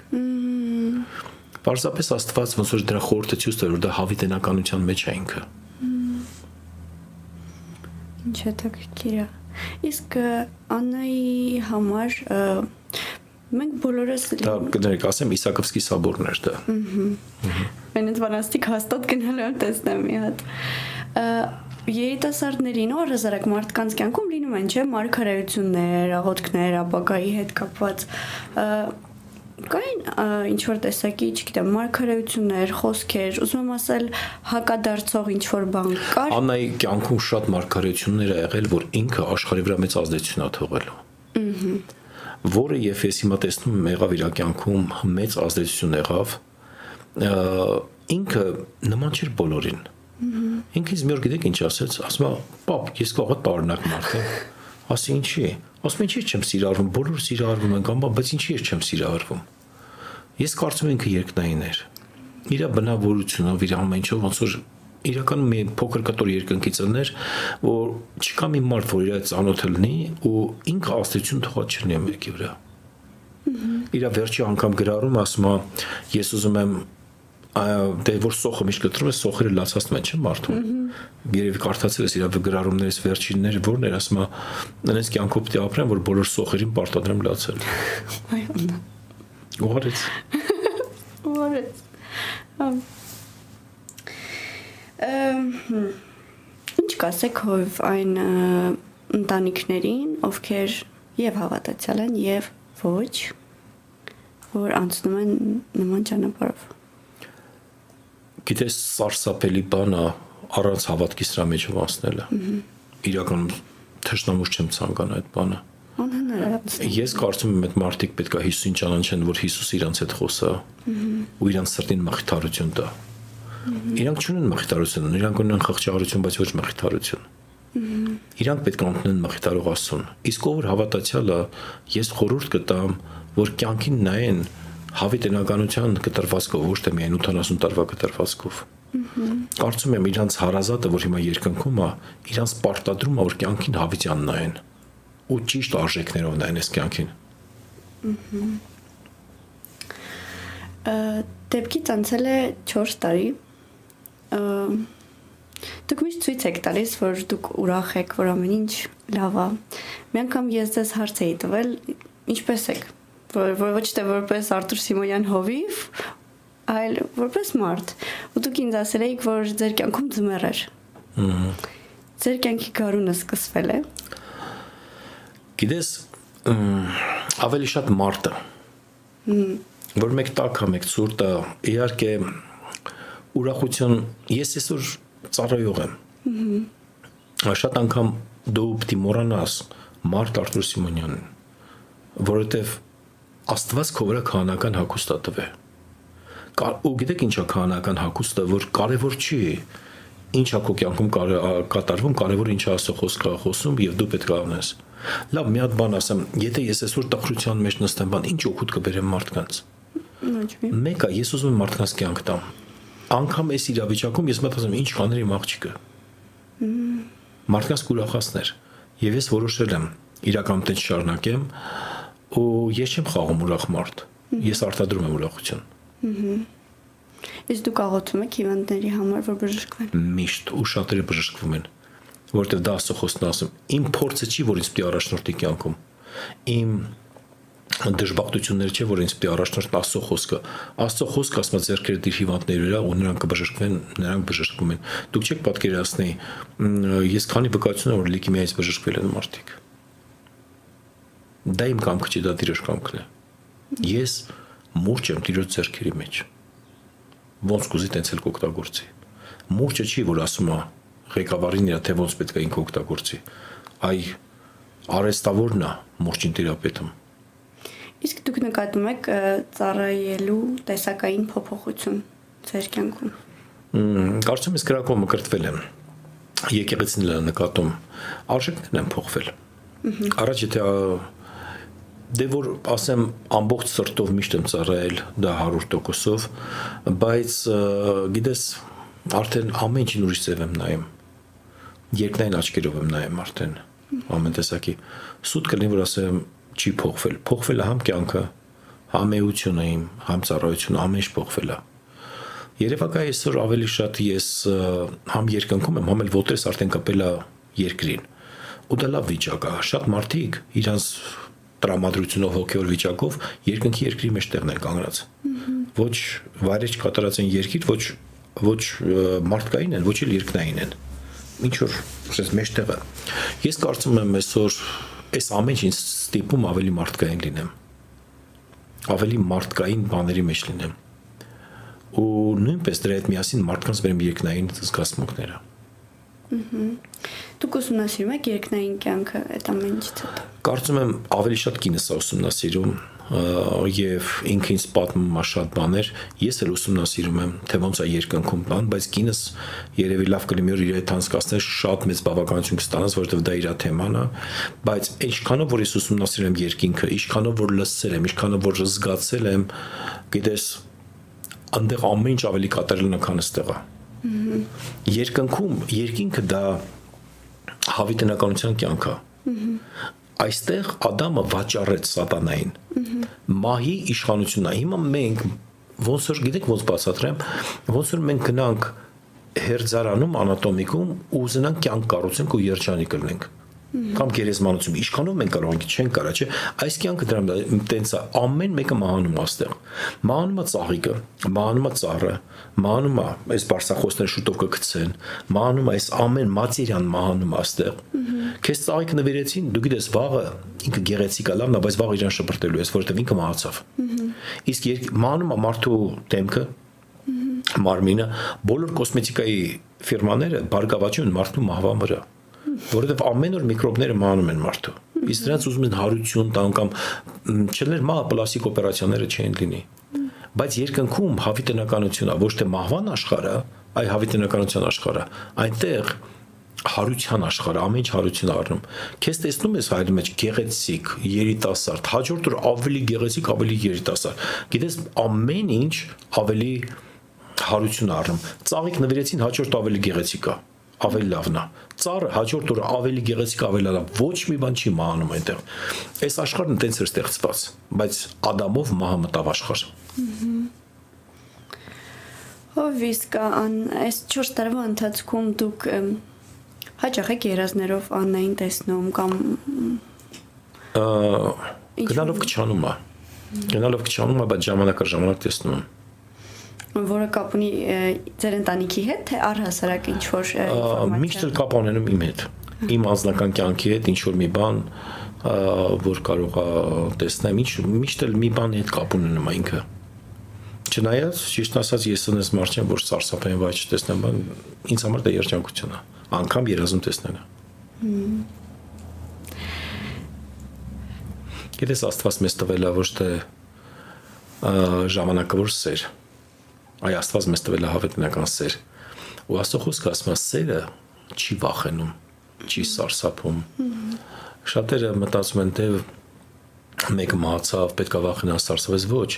Պարզապես Աստված ոնց որ դրա խորհուրդը ցույց տար որ դա հավիտենականության մեջ է ինքը Ինչ է դա քիրա Իսկ Աննայի համար Մենք բոլորս դա կներեք, ասեմ Իսակովսկի սաբորն էր դա։ Ահա։ Մենից վանաստիկ հաստատ գնալու եմ տեսնեմ մի հատ։ Երիտասարդներին առհասարակ մարդկանց կյանքում լինում են, չէ՞, մարգարեություններ, աղոթքներ, ապագայի հետ կապված կային ինչ որ տեսակի, չգիտեմ, մարգարեություններ, խոսքեր, ուզում եմ ասել հակադարձող ինչ որ բան կար։ Աննայի կյանքում շատ մարգարեություններ ա եղել, որ ինքը աշխարհի վրա մեծ ազդեցություն ա թողել։ Ահա որը եւ ես հիմա տեսնում եմ եղավ իր կյանքում մեծ ազդեցություն եղավ ինքը նման չէր բոլորին ինքը ինձ մի օր գիտեք ինչ ասեց ասում է պապ ես կողը տարնակ մարդ եմ [laughs] ասի ինչի ասում ինչի չեմ սիրարվում բոլորը սիրարվում են կամ բայց ինչի ես չեմ սիրարվում ես կարծում եմ ինքը երկնային էր իր բնավորությունով իր ամեն ինչով ոնց որ իրականում մի փոքր կտոր երկնքից ըներ, որ չկա մի մարդ, որ իր ծանոթը լինի ու ինքը աստեցություն թողած չլինի մեկի վրա։ Իր վերջի անգամ գրառում ասում է, ես ուզում եմ դե որ սոխը միշտ կտրում է սոխերը լացածում են չէ մարդուն երևի կարդացել ես իր գրառումներից վերջինները որն էր ասում նենց կյանքով պետք է ապրեմ որ բոլոր սոխերին պարտադրեմ լացել այո ուղարեց ուղարեց Ինչ կասեք հով այն ընտանիքներին, ովքեր եւ հավատացյալ են եւ ոչ, որ անցնում են նման ճանապարհով։ Գիտես, սարսափելի բանը առանց հավատքի սրա մեջ անցնելը։ Իրականում թշնամուշ չեմ ցանկանա այդ բանը։ Ես կարծում եմ, այդ մարդիկ պետք է Հիսուսին ճանաչեն, որ Հիսուս իրանց հետ խոսա ու իրանց սրտին մխիթարություն տա։ Իրանք չունեն մխիթարություն, իրանք ունեն խղճահարություն, բայց ոչ մխիթարություն։ Իրանք պետք է ունենան մխիթարող Աստծուն։ Իսկ ով հավատացյալը, ես խորհուրդ կտամ, որ կյանքին նայեն հավիտենականության կտրվածքով, ոչ թե միայն 80 տարվա կտրվածքով։ Կարծում եմ իրանց հարազատը, որ հիմա երկնքում է, իրանց պարտադրում է, որ կյանքին հավիտյան նայեն ու ճիշտ արժեքներով նայեն այս կյանքին։ Դեպքից անցել է 4 տարի, Դուք միշտ ցույց եք տալիս, որ դուք ուրախ եք, որ ամեն ինչ լավ է։ Մի անգամ ես ձեզ հարց էի տվել, ինչպես եք, որ, որ ոչ թե որպես Արտուր Սիմոնյան հովիվ, այլ որպես մարդ։ Ու դուք ինձ ասել էիք, որ ձեր կյանքում ձմեռ էր։ Ահա։ Ձեր կյանքի գարունը սկսվել է։ Գիտես, ավելի շատ մարտը։ Որ մեկ տակա, մեկ ցուրտը, իհարկե ուրախություն, ես այսօր ծառայող եմ։ Շատ անգամ դու պիտի մոռանաս Մարտ Արտուր Սիմոնյանին, որովհետև Աստված քո վրա քահանական հագուստ է տվել։ Ու գիտեք ինչա քահանական հագուստը, որ կարևոր չի ինչա քո կյանքում կատարվում, կարևոր ինչա ասո խոսքը խոսում եւ դու պետք է անես։ Լավ, մի հատ բան ասեմ, եթե ես այսօր տխրության մեջ նստեմ, բան ինչ օգուտ կբերեմ մարդկանց։ Ոչ մի։ Մեկը ես ուզում եմ մարդկանց կյանք տամ։ Անկամ այս իրավիճակում ես մտածում ինչ կաներ իմ աղջիկը։ Մարդկանց կուրախացներ։ Եվ ես որոշել եմ իրական տենց շարունակեմ ու ես չեմ խաղում ուրախ մարդ։ Ես արտադրում եմ ուրախություն։ Իսկ դու կաղոթում եք հիվանդների համար, որ բժշկվեն։ Միշտ ու շատերը բժշկվում են, որովհետև դա ասո խոսքն ասում։ Իմ փորձը չի, որ ինձ պիտի առաջնորդի կյանքում։ Իմ դժբախտություններ չէ, որ ինձ պիտի առաջնորդ Աստծո խոսքը։ Աստծո խոսքը ասում է ձերքերը դիր հիվանդների վրա ու նրանք կբժշկվեն, նրանք բժշկվում են։ Դուք չեք պատկերացնի, ես քանի վկայություն եմ որ լիկեմիայից բժշկվել են մարդիկ։ Դա իմ կամքը չի, դա դիրոշ կամքն է։ Ես մուրջ եմ դիրոջ ձերքերի մեջ։ Ոնց կուզի տենց էլ կօգտագործի։ Մուրջը չի, որ ասում է ղեկավարին իրա թե ոնց պետք է ինքը օգտագործի։ Այ արեստավորն է մուրջին թերապետում Իսկ դուք նկատում եք ծառայելու տեսակային փոփոխություն ձեր կյանքում։ Կարծում ես գրակով մկրտվել եմ։ Եկեղեցին էլ նկատում արժեքներն են փոխվել։ Առաջ եթե դե որ ասեմ ամբողջ սրտով միշտ եմ ծառայել դա 100%-ով, բայց գիտես արդեն ամեն ինչին ուրիշ ձև եմ նայում։ Երկնային աչքերով եմ նայում արդեն ամեն տեսակի։ Սուտ կլինի որ ասեմ չի փոխվել։ Փոխվել է համ կյանքը, համ էությունը իմ, համ ծառայությունը, ամեն ինչ փոխվել է։ Երևակայ այսօր ավելի շատ ես համ երկնքում եմ, համ էլ ոտես արդեն կապել է երկրին։ Ու դա լավ վիճակ է։ Շատ մարդիկ իրանց տրամադրությունով հոգեոր վիճակով երկնքի երկրի մեջ տեղն են կանգնած։ Ոչ վայրեջ կատարած են երկիր, ոչ ոչ մարդկային են, ոչ էլ երկնային են։ Ինչ որ ասես մեջտեղը։ Ես կարծում եմ այսօր այս ամեն ինչ ստիպում ավելի մարդկային լինեմ ավելի մարդկային բաների մեջ լինեմ ու նույնպես դրա հետ միասին մարդկանց վերեմ երկնային զգացմունքները Դուք ուսումնասիրում եք երկնային կյանքը այդ ամեն ինչից հետո։ Կարծում եմ ավելի շատ կինս է ուսումնասիրում, եւ ինքը ինձ պատմում է շատ բաներ ես էլ ուսումնասիրում եմ թե ոնց է երկնքում բան բայց կինս երևի լավ կլինի որ իր հետ անցկացնել շատ մեծ բավականություն կստանաս որովհետեւ դա իր թեման է բայց ինչքանով որ ես ուսումնասիրել եմ երկինքը ինչքանով որ լսել եմ ինչքանով որ զգացել եմ գիտես այնտեղ ամեն ինչ ավելի կատարելն է քան ստեղա երկնքում երկինքը դա հավիտենականության կյանք է այստեղ Ադամը վաճառեց սատանային։ Մահի իշխանությունն է։ Հիմա մենք ոնց որ գիտեք ոնց բացատրեմ, ոնց որ մենք գնանք հերձարանում անատոմիկում ու ուզենանք կյանք կառուցենք ու երջանիկ լինենք կամ գերեզմանություն ինչքանով մենք կարող ենք չեն կարա չէ այս կյանքը դրա տենց է ամեն մեկը մահանում աստեղ մահանում է ծաղիկը մահանում է ծառը մահանում է այս բարսախոսները շուտով կգցեն մահանում է այս ամեն մատերիան մահանում աստեղ քեզ ծաղիկ նվիրեցին դու գիտես վաղը ինքը գեղեցիկ է լավն է բայց վաղ իրան շպրտելու ես որովհետև ինքը մահացավ իսկ մահանում է մարդու դեմքը մարմինը բոլոր կոսմետիկայի ֆիրմաները բարգավաճում մարդու մահվան վրա որովհետև ամեն օր միկրոբները մահանում են մարդու իսկ դրանց ուզում են հարություն տան կամ չլեր մահ պլաստիկ օպերացիաները չեն լինի բայց երկնքում հավիտենականությունն է ոչ թե մահվան աշխարհը այ հավիտենականության աշխարհը այնտեղ հարության աշխարհը ամեն ինչ հարություն առնում քեզ տեսնում ես հայրի մեջ գեղեցիկ երիտասարդ հաջորդ օր ավելի գեղեցիկ ավելի երիտասարդ գիտես ամեն ինչ ավելի հարություն առնում ծաղիկ նվիրեցին հաջորդ ավելի գեղեցիկ է ավելի լավն է։ Ծառը հաջորդ օրը ավելի գեղեցիկ ավելի լավ։ Ոչ մի բան չի մահանում այնտեղ։ Այս աշխարհն տենց էր ստեղծված, բայց Ադամով մահը մտավ աշխարհ։ Ով իսկ ան այս 4 տարվա ընթացքում դուք հաճախ եք երազներով Աննային տեսնում կամ գնալով քչանում է։ Գնալով քչանում է, բայց ժամանակ առ ժամանակ տեսնում եմ որը կապ ունի ձեր ընտանիքի հետ, թե առհասարակ ինչ որ ինֆորմացիա։ Միշտ էլ կապ ունենում իմ հետ։ իմ անձնական կյանքի հետ ինչ որ մի բան որ կարող է տեսնեմ ինչ միշտ էլ մի բանի հետ կապ ունենում ինքը Չնայած ճիշտ ասած ես ունես մարդ չեմ որ սարսափեն վայ չտեսնեմ ինձ համար դա երջանկություն է անգամ երազում տեսնելը Գիտես Աստված մեզ տվել է ոչ թե ժամանակավոր սեր այ Աստված մեզ տվել է հավետնական սեր ու Աստծո խոսքը ասում է սերը չի վախենում չի սարսափում շատերը մտածում են թե մեկը մահացավ, պետքա վախենա սարսափես ոչ,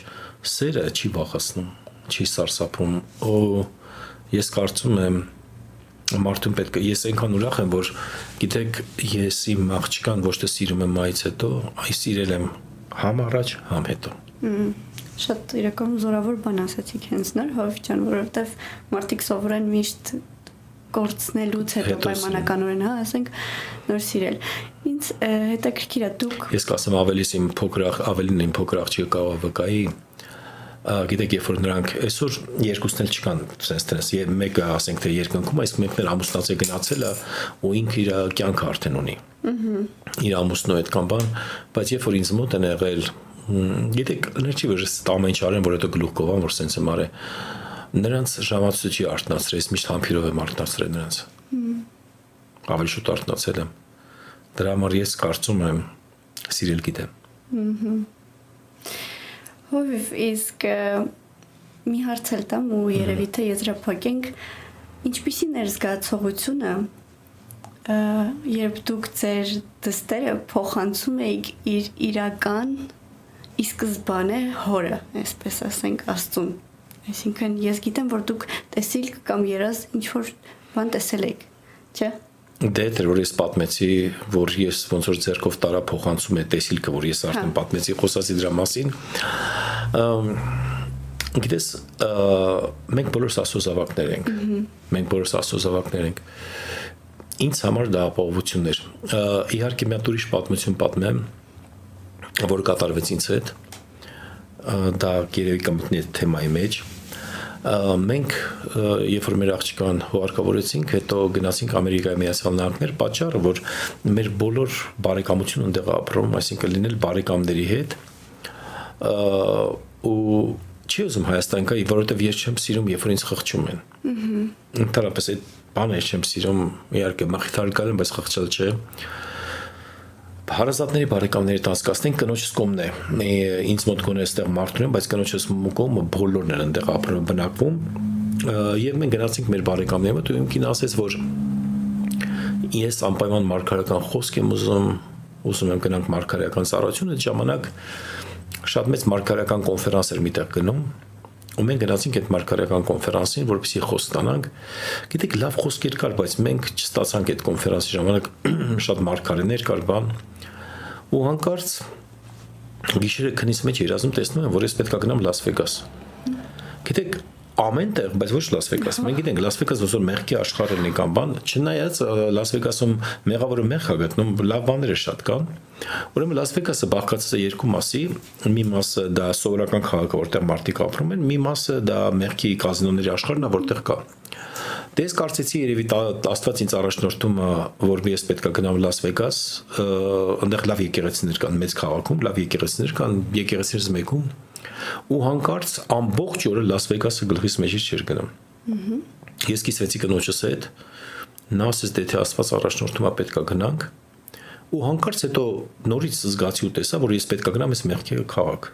սերը չի վախացնում, չի սարսափում։ Օ ես կարծում եմ մարդուն պետք է ես այնքան ուրախ եմ որ գիտեք ես իմ աղջկան ոչ թե սիրում եմ մայից հետո այ սիրել եմ համ առաջ համ հետո շատ իրական զորավոր բան ասացիք հենց նոր հովիճան որովհետև մարդիկ սովորեն միշտ կորցնելուց հետո պայմանականորեն, հա, ասենք նոր սիրել։ Ինչ հետաքրքիր է դուք Ես կասեմ ավելիս իմ փոքր ավելին իմ փոքր աղջիկը կարող վկայի գիտեք երբ որ նրանք այսօր երկուսն էլ չկան sense tennis եւ մեկը ասենք թե երկնքում իսկ մեկն էլ ամուսնած է գնացել ու ինքը իր կյանքը արդեն ունի իր ամուսնու հետ կամ բան բայց երբ որ ինձ մոտ են եղել գիտեք ներչի որ ամեն ինչ արեն որ հետո գլուխ կովան որ sense եմ արել նրանց ժամացույցի արտնացրել, ես միշտ համբիրով եմ արտնացրել նրանց։ Ավելի շուտ արտնացել եմ։ Դրա համար ես կարծում եմ սիրել գիտեմ։ Հովիվ իսկ մի հարց էլ տամ ու երևի թե եզրափակենք ինչպիսին էր զգացողությունը երբ դուք ձեր դստերը փոխանցում եք իր իրական ի սկզբանե հորը, այսպես ասենք, Աստծուն Այսինքն ես գիտեմ, որ դուք տեսիլք կամ երազ ինչ որ բան տեսել եք, չէ՞։ Դե դեր որ ես պատմեցի, որ ես ոնց որ ձերքով տարա փոխանցում է տեսիլքը, որ ես արդեն հա։ պատմեցի, խոսացի դրա մասին։ Գիտես, մենք բոլորս աստծո զավակներ ենք։ Մենք բոլորս աստծո զավակներ ենք։ Ինձ համար դա ապահովություն էր։ Իհարկե մի հատ ուրիշ պատմություն պատմեմ, որ կատարվեց ինձ հետ դա երևի կմտնի թեմայի մեջ մենք երբ որ մեր աղջկան հուարկավորեցինք, հետո գնացինք Ամերիկայի Միացյալ Նահանգներ, պատճառը որ մեր բոլոր բարեկամությունը ընդեղ ապրում, այսինքն լինել բարեկամների հետ ու չի ուզում Հայաստան գա, որովհետև ես չեմ սիրում, երբ որ ինձ խղճում են։ Ահա։ Ընդհանրապես այդ բանը չեմ սիրում, իհարկե մխիթարել կալեմ, բայց խղճալ չէ հարազատների բարեկամների տասկասնեն կնոջս կողմն է ինձ մոտ գոնե այստեղ մարդուն են բայց կնոջս կողմը բոլորն են այնտեղ ապրում բնակվում եւ մենք գնացինք մեր բարեկամների մոտ ու իմ կին ասեց որ ես անպայման մարգարական խոսք եմ ուզում ուզում եմ գնանք մարգարական ծառայություն այդ ժամանակ շատ մեծ մարգարական կոնֆերանս էր միտեղ գնում ու մենք գնացինք այդ մարգարական կոնֆերանսին, որպեսզի խոս ստանանք։ Գիտեք, լավ խոսքեր կար, բայց մենք չստացանք այդ կոնֆերանսի ժամանակ [clears throat] շատ մարգարեներ կար բան ու հանկարծ գիշերը քնից մեջ երազում տեսնում եմ, որ ես պետքա գնամ Լաս Վեգաս։ Գիտեք, ամեն տեղ, բայց ոչ Լաս Վեգաս։ Մենք գիտենք Լաս Վեգաս ոսոր մեղքի աշխարհն է կամ բան, չնայած Լաս Վեգասում մեղավորը մեղ է գտնում, լավ բաները շատ կան։ Ուրեմն Լաս Վեգասը բաղկացած է երկու մասի, մի մասը դա սովորական քաղաքը, որտեղ մարդիկ ապրում են, մի մասը դա մեղքի կազինոների աշխարհն է, որտեղ կա Դե ես կարծեցի երևի Աստված ինձ առաջնորդում որ ես պետքա գնամ Լաս Վեգաս, այնտեղ լավ եկեղեցիներ կան մեծ քաղաքում, լավ եկեղեցիներ կան, եկեղեցիներից մեկում ու հանկարծ ամբողջ օրը Լաս Վեգասը գլխիս մեջից չէր գնում։ Ես կիսվեցի կնոջս հետ, նա ասեց դե թե Աստված առաջնորդում է պետքա գնանք ու հանկարծ հետո նորից զգացի ու տեսա որ ես պետքա գնամ այս մեղքի քաղաք։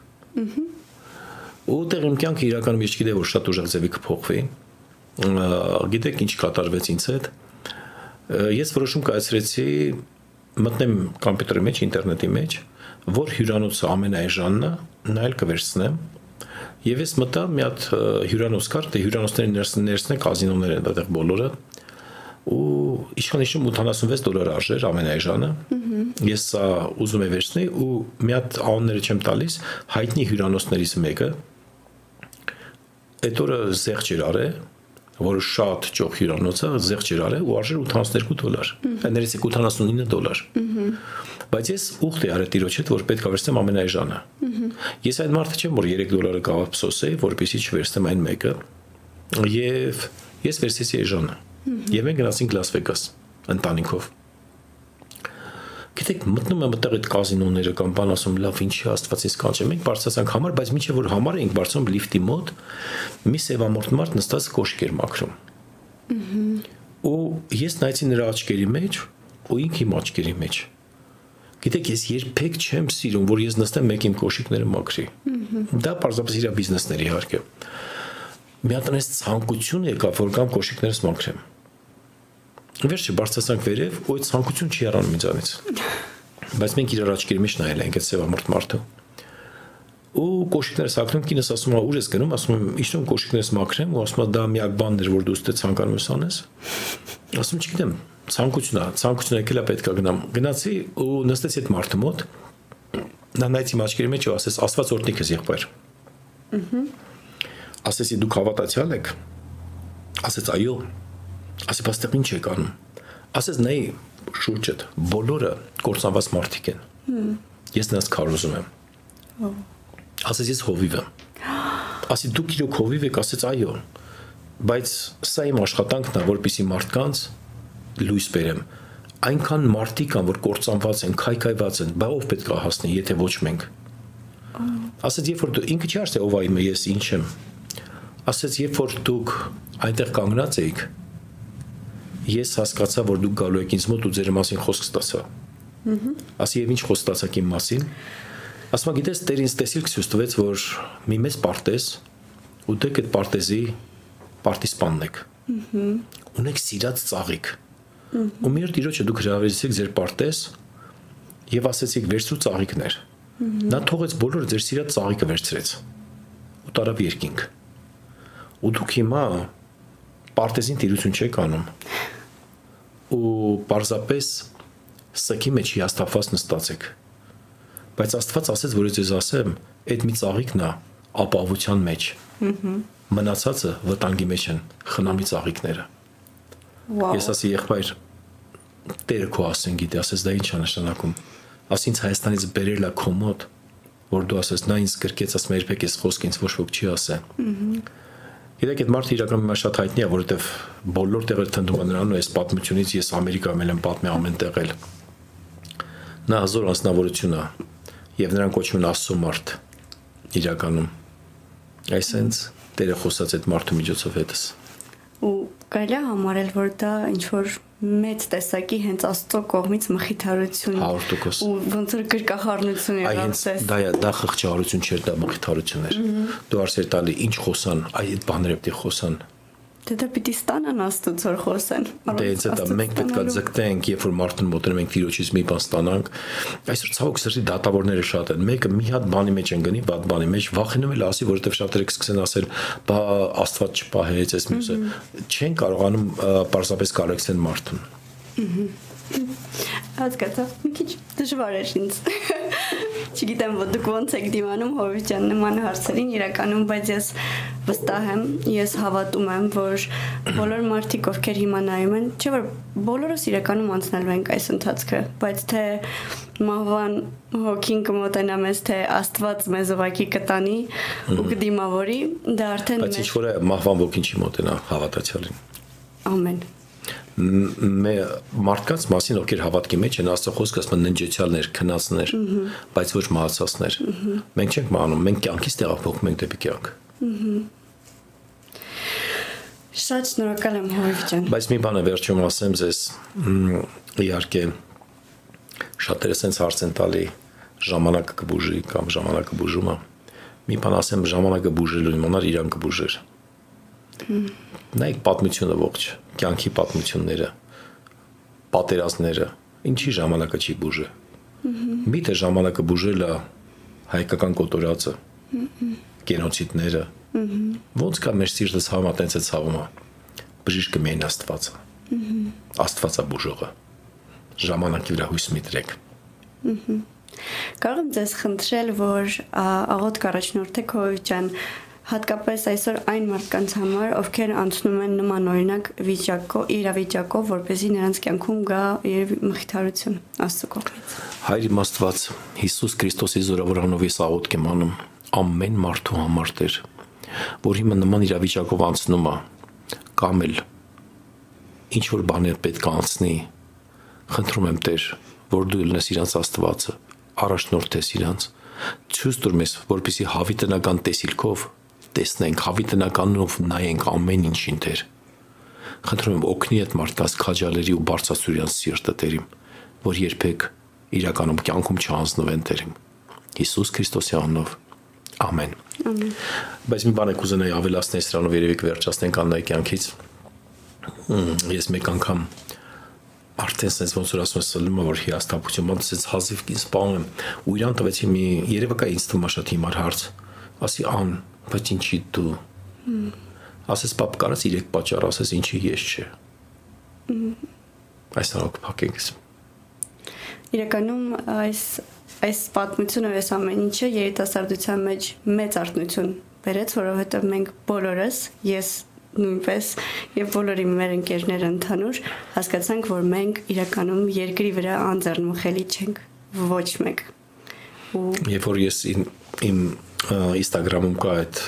Ու դեռ իմ կյանքը իրականում ես չգիտեի որ շատ ուժեղ ձևի կփոխվի գիտեք ինչ կատարվեց ինձ հետ ես որոշում կայացրեցի մտնեմ համակարգի մեջ ինտերնետի մեջ որ հյուրանոցը ամենայժանն է նայել կվերցնեմ եւ ես մտա մի հատ հյուրանոց կար դե հյուրանոցների ներսն է կազինոներ են այդտեղ բոլորը ու իշխանիշում 86 դոլար արժեր ամենայժանը ես սա ուզում եմ վերցնել ու մի հատ անունները չեմ տալիս հայտնի հյուրանոցներից մեկը այդ օրը զեղչ էր արել որը շատ ճոխ հյուրանոցը զեղչ էր արել ու արժեր 82 դոլար։ Ներեցի 89 դոլար։ Բայց ես ուխտ է արել տիրոջ հետ, որ պետք է վերցնեմ ամենայժանը։ Ես այդ մարդը չեմ, որ 3 դոլարը կարող փսոսեի, որպեսզի չվերցնեմ այն մեկը։ Եվ ես վերցեցի այժանը։ Եվ մենք գնացինք Լաս Վեգաս ընտանիքով։ Գիտեք, մտնում եմ այդտեղ այդ կազինոները կամ բան ասում, լավ, ինչի Աստված ինձ կանչե։ Մենք բարձրացանք համար, բայց միջև որ համար էինք բարձրում լիֆտի մոտ, մի սևամորտ մարդ նստած կոշիկ էր մաքրում։ Ու ես նայեցի նրա աչքերի մեջ, ու ինքը իմ աչքերի մեջ։ Գիտեք, ես երբեք չեմ սիրում, որ ես նստեմ մեկ իմ կոշիկները մաքրի։ Դա պարզապես իր բիզնեսներ իհարկե։ Մի հատ այնպես ցանկություն եկավ, որ կամ կոշիկներս մաքրեմ Վերջը բարձրացանք վերև, ու այդ ցանկություն չի առանում ինձանից։ Բայց մենք իրար աչքերի մեջ նայել ենք այդ սևամորտ մարդը։ Ու կոշիկներս ակնում կինս ասում է՝ «Ուր ես գնում»։ Ասում եմ՝ «Իշտում կոշիկներս մաքրեմ»։ Ու ասում է՝ «Դա միակ բանն էր, որ դու ստե ցանկանում ես անես»։ Ասում չգիտեմ, ցանկությունն է, ցանկությունը եկել է պետքա գնամ։ Գնացի ու նստեցի այդ մարդու մոտ։ Նա նայեց իմ աչքերի մեջ ու ասեց՝ «Աստված օրհնիք ես եղբայր»։ Ահա։ Ասեցի՝ «Դուք հավատացյալ եք»։ Ասեց՝ «Այո»։ Ասի, դեռ ինչ եք անում։ Ասես նայ շուրջդ, բոլորը կորցանված մարդիկ են։ Ես նրանց քարոզում եմ։ Ասես ես հովիվ եմ։ Ասի դուք իրոք հովիվ եք, ասեց այո։ Բայց սա իմ աշխատանքն է, որպեսի մարդկանց լույս բերեմ։ Այնքան մարդիկ կան, որ կորցանված են, քայքայված են, բա ով պետք է հասնի, եթե ոչ մենք։ Ասեց, երբ որ դու ինքը չի ասել ով այ ես ինչ եմ։ Ասեց, երբ որ դուք այնտեղ կանգնած էիք, ես հասկացա, որ դուք գալու եք ինձ մոտ ու ձեր մասին խոսք ստացա։ Ահա։ Ասի եւ ինչ խոսք ստացաք իմ մասին։ Ասма գիտես, Տեր ինձ տեսիլք ցույց տվեց, որ մի մեծ պարտեզ ու դուք այդ պարտեզի պարտիսպանն եք։ Ահա։ Ունեք սիրած ծաղիկ։ Ու մի օր դիրոջը դուք հրավիրեցիք ձեր պարտեզ եւ ասեցիք վերցրու ծաղիկներ։ Նա թողեց բոլոր ձեր սիրած ծաղիկը վերցրեց ու տարավ երկինք։ Ու դուք հիմա պարտեզին տիրություն չեք անում ու պարզապես սքի մեջ հիաստափված նստածեք։ Բայց Աստված ասեց, որ ես ասեմ, այդ մի ծաղիկն է ապահովության մեջ։ Հհհ։ Մնացածը վտանգի մեջ են, խնամի ծաղիկները։ Վաու։ Ես ասի եղբայր, Տերը քո ասեն գիտի, ասես դա ի՞նչ է նշանակում։ Ասինց Հայաստանից բերել է քո մոտ, որ դու ասես նա ինձ գրկեց, ասում երբեք էս խոսք ինձ ոչ ոք չի ասել։ Հհհ Գիտեք, այդ մարդը իրականում շատ հայտնի է, որովհետև բոլոր տեղերը թնդում են նրան ու այս պատմությունից ես Ամերիկայում եմ պատմի ամեն տեղ էլ։ Նա հազոր անձնավորություն է եւ նրան կոչվում են Աստծո մարդ իրականում։ Այսենց Տերը խոսած այդ մարդու միջոցով հետս։ Ու կարելի է համարել, որ դա ինչ որ մեծ տեսակի հենց Աստծո կողմից մխիթարություն 100% ու ոնց որ գրկախառնություն եղավ ցես դա դա խղճահարություն չէր դա մխիթարություն էր դու արսեր տալի ինչ խոսան այդ բաները պետք է խոսան Դե դա պիտի ստանան աստուծո որ խոսեն։ Դե ինձ դա մենք պետքա ձգտենք, երբ որ մարդուն մոտենում ենք Տիրոջից մի բան ստանանք։ Այսօր ցավոք սրտի դատավորները շատ են։ Մեկը մի հատ բանի մեջ են գնի, վատ բանի մեջ, վախենում էլ ասի, որովհետև շատերը կսկսեն ասել, բա Աստված չպահեց այս մյուսը։ Չեն կարողանում պարզապես կարեկցեն մարդուն։ Հասկացա։ Մի քիչ դժվար է ինձ։ Չգիտեմ, դուք ոնց եք դիմանում Հովիճան նման հարցերին իրականում, բայց ես վստահ եմ, ես հավատում եմ, որ բոլոր մարդիկ, ովքեր հիմա նայում են, չէ՞ որ բոլորս իրականում անցնելու ենք այս ընթացքը, բայց թե մահվան հոգին կմոտենա մեզ, թե Աստված մեզ ուղակի կտանի ու կդիմավորի, դա արդեն Բայց ինչ որ է մահվան ոգին չի մոտենա հավատացյալին։ Ամեն մարդկանց մասին ովքեր հավատքի մեջ են աստծո խոսքը ասում ննջեցյալներ, քնածներ, բայց ոչ մահացածներ։ Մենք չենք մահանում, մենք կյանքից տեղափոխվում ենք դեպի կյանք։ Շատ շնորհակալ եմ Հովիվ ջան։ Բայց մի բան է վերջում ասեմ ձեզ, իհարկե շատերը sense հարց են տալի ժամանակը կբուժի կամ ժամանակը բուժում է։ Մի բան ասեմ, ժամանակը բուժելու իմանար իրան կբուժեր։ Նայեք պատմությունը ողջ, կյանքի պատմությունները, պատերազմները, ինչի ժամանակը չի բուժը։ Միթե ժամանակը բուժել է հայկական կոտորածը, գենոցիդները։ Ոնց կա մեր սիրտը ցավը տենց է ցավում։ Բժիշկը միայն Աստվածը։ Աստվածա բուժողը։ Ժամանակի վրա հույս մի դրեք։ Կարող եմ ձեզ խնդրել, որ աղոտ կառաջնորդեք Հովիճան հատկապես այսօր այն մարդկանց համար, ովքեր անցնում են նման օրինակ վիճակով, իրավիճակով, որ เป զի նրանց կյանքում գա եւ մխիթարություն Աստծո կողմից։ Հայր իմաստված Հիսուս Քրիստոսի զորավորանով ես աղոթք եմ անում. Ամեն մարդու համար Տեր, որ հիմա նման իրավիճակով անցնում է, կամ էլ ինչ որ բաներ պետք է անցնի, խնդրում եմ Տեր, որ դու ելնես իրանց Աստվածը, առաջնորդես իրանց։ Ցույց տուր մեզ, որպեսի հավիտենական տեսիլքով տեսնենք, հավիտենականով նայենք ամեն ինչին Տեր։ Խնդրում եմ օգնի այդ մարդկանց քաջալերի ու բարձրացուրյան սիրտը Տերիմ, որ երբեք իրականում կյանքում չանձնվեն Տերիմ։ Հիսուս Քրիստոսի անունով։ Ամեն։ Ամեն։ Բայց մի բան եք ուզենայի ավելացնել սրանով երևի կվերջացնենք Աննայի կյանքից։ Ես մեկ անգամ արդեն sense ոնց որ ասում ես սլումը որ հիաստապություն բան sense հազիվ կին սպանում եմ ու իրան տվեցի մի երևա կա ինձ թվում շատ հիմար հարց ասի ան բայց ինչի դու ասես պապ կարաս իրեք պատճառ ասես ինչի ես չէ այս նորոք փակենք իրականում այս այս պատմությունը այս ամեն ինչը երիտասարդության մեջ մեծ արտնություն բերեց որովհետև մենք բոլորս ես նույնպես եւ բոլորի մեր ընկերները ընդհանուր հասկացանք, որ մենք իրականում երկրի վրա անձեռնմխելի չենք ոչ մեկ։ Ու երբ որ ես իմ, իմ Instagram-ում կա այդ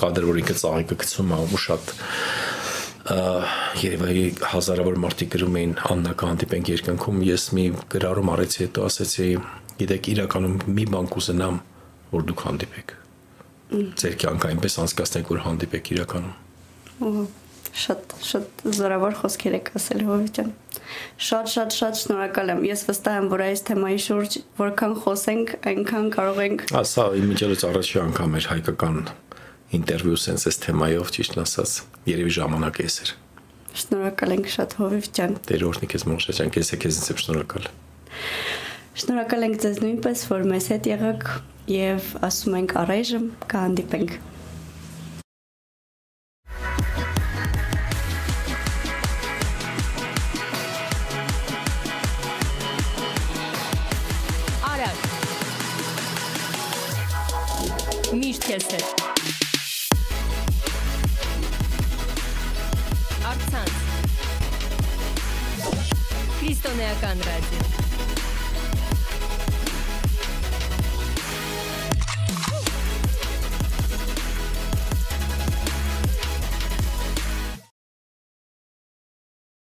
կադր, որ ինքը ծաղիկը գցում է ու շատ երևի հազարավոր մարդիկ գրում էին Աննա կհանդիպենք երկնքում ես մի գրառում արեցի հետո ասեցի գիտեք իրականում մի բան կուզենամ որ դուք հանդիպեք ձեր կյանքը այնպես անցկացնեք որ հանդիպեք իրականում Շատ շատ զորավոր խոսքեր եք ասել Հովիճան։ Շատ շատ շատ շնորհակալ եմ։ Ես վստահ եմ, որ այս թեմայի շուրջ որքան խոսենք, այնքան կարող ենք Ասա, իմիջիալից առաջի անգամ էր հայկական ինտերվյու sense այս թեմայով, ճիշտ ասած, երևի ժամանակը էս էր։ Շնորհակալ ենք շատ Հովիճան։ Տեր օրհնի քեզ Մոշեջան, քեզ է քեզ ինձ շնորհակալ։ Շնորհակալ ենք ձեզ նույնպես, որ մեզ հետ եղաք եւ ասում ենք առայժմ կհանդիպենք։ քեզ հետ։ Արցանց։ Քրիստոնեական ռադիո։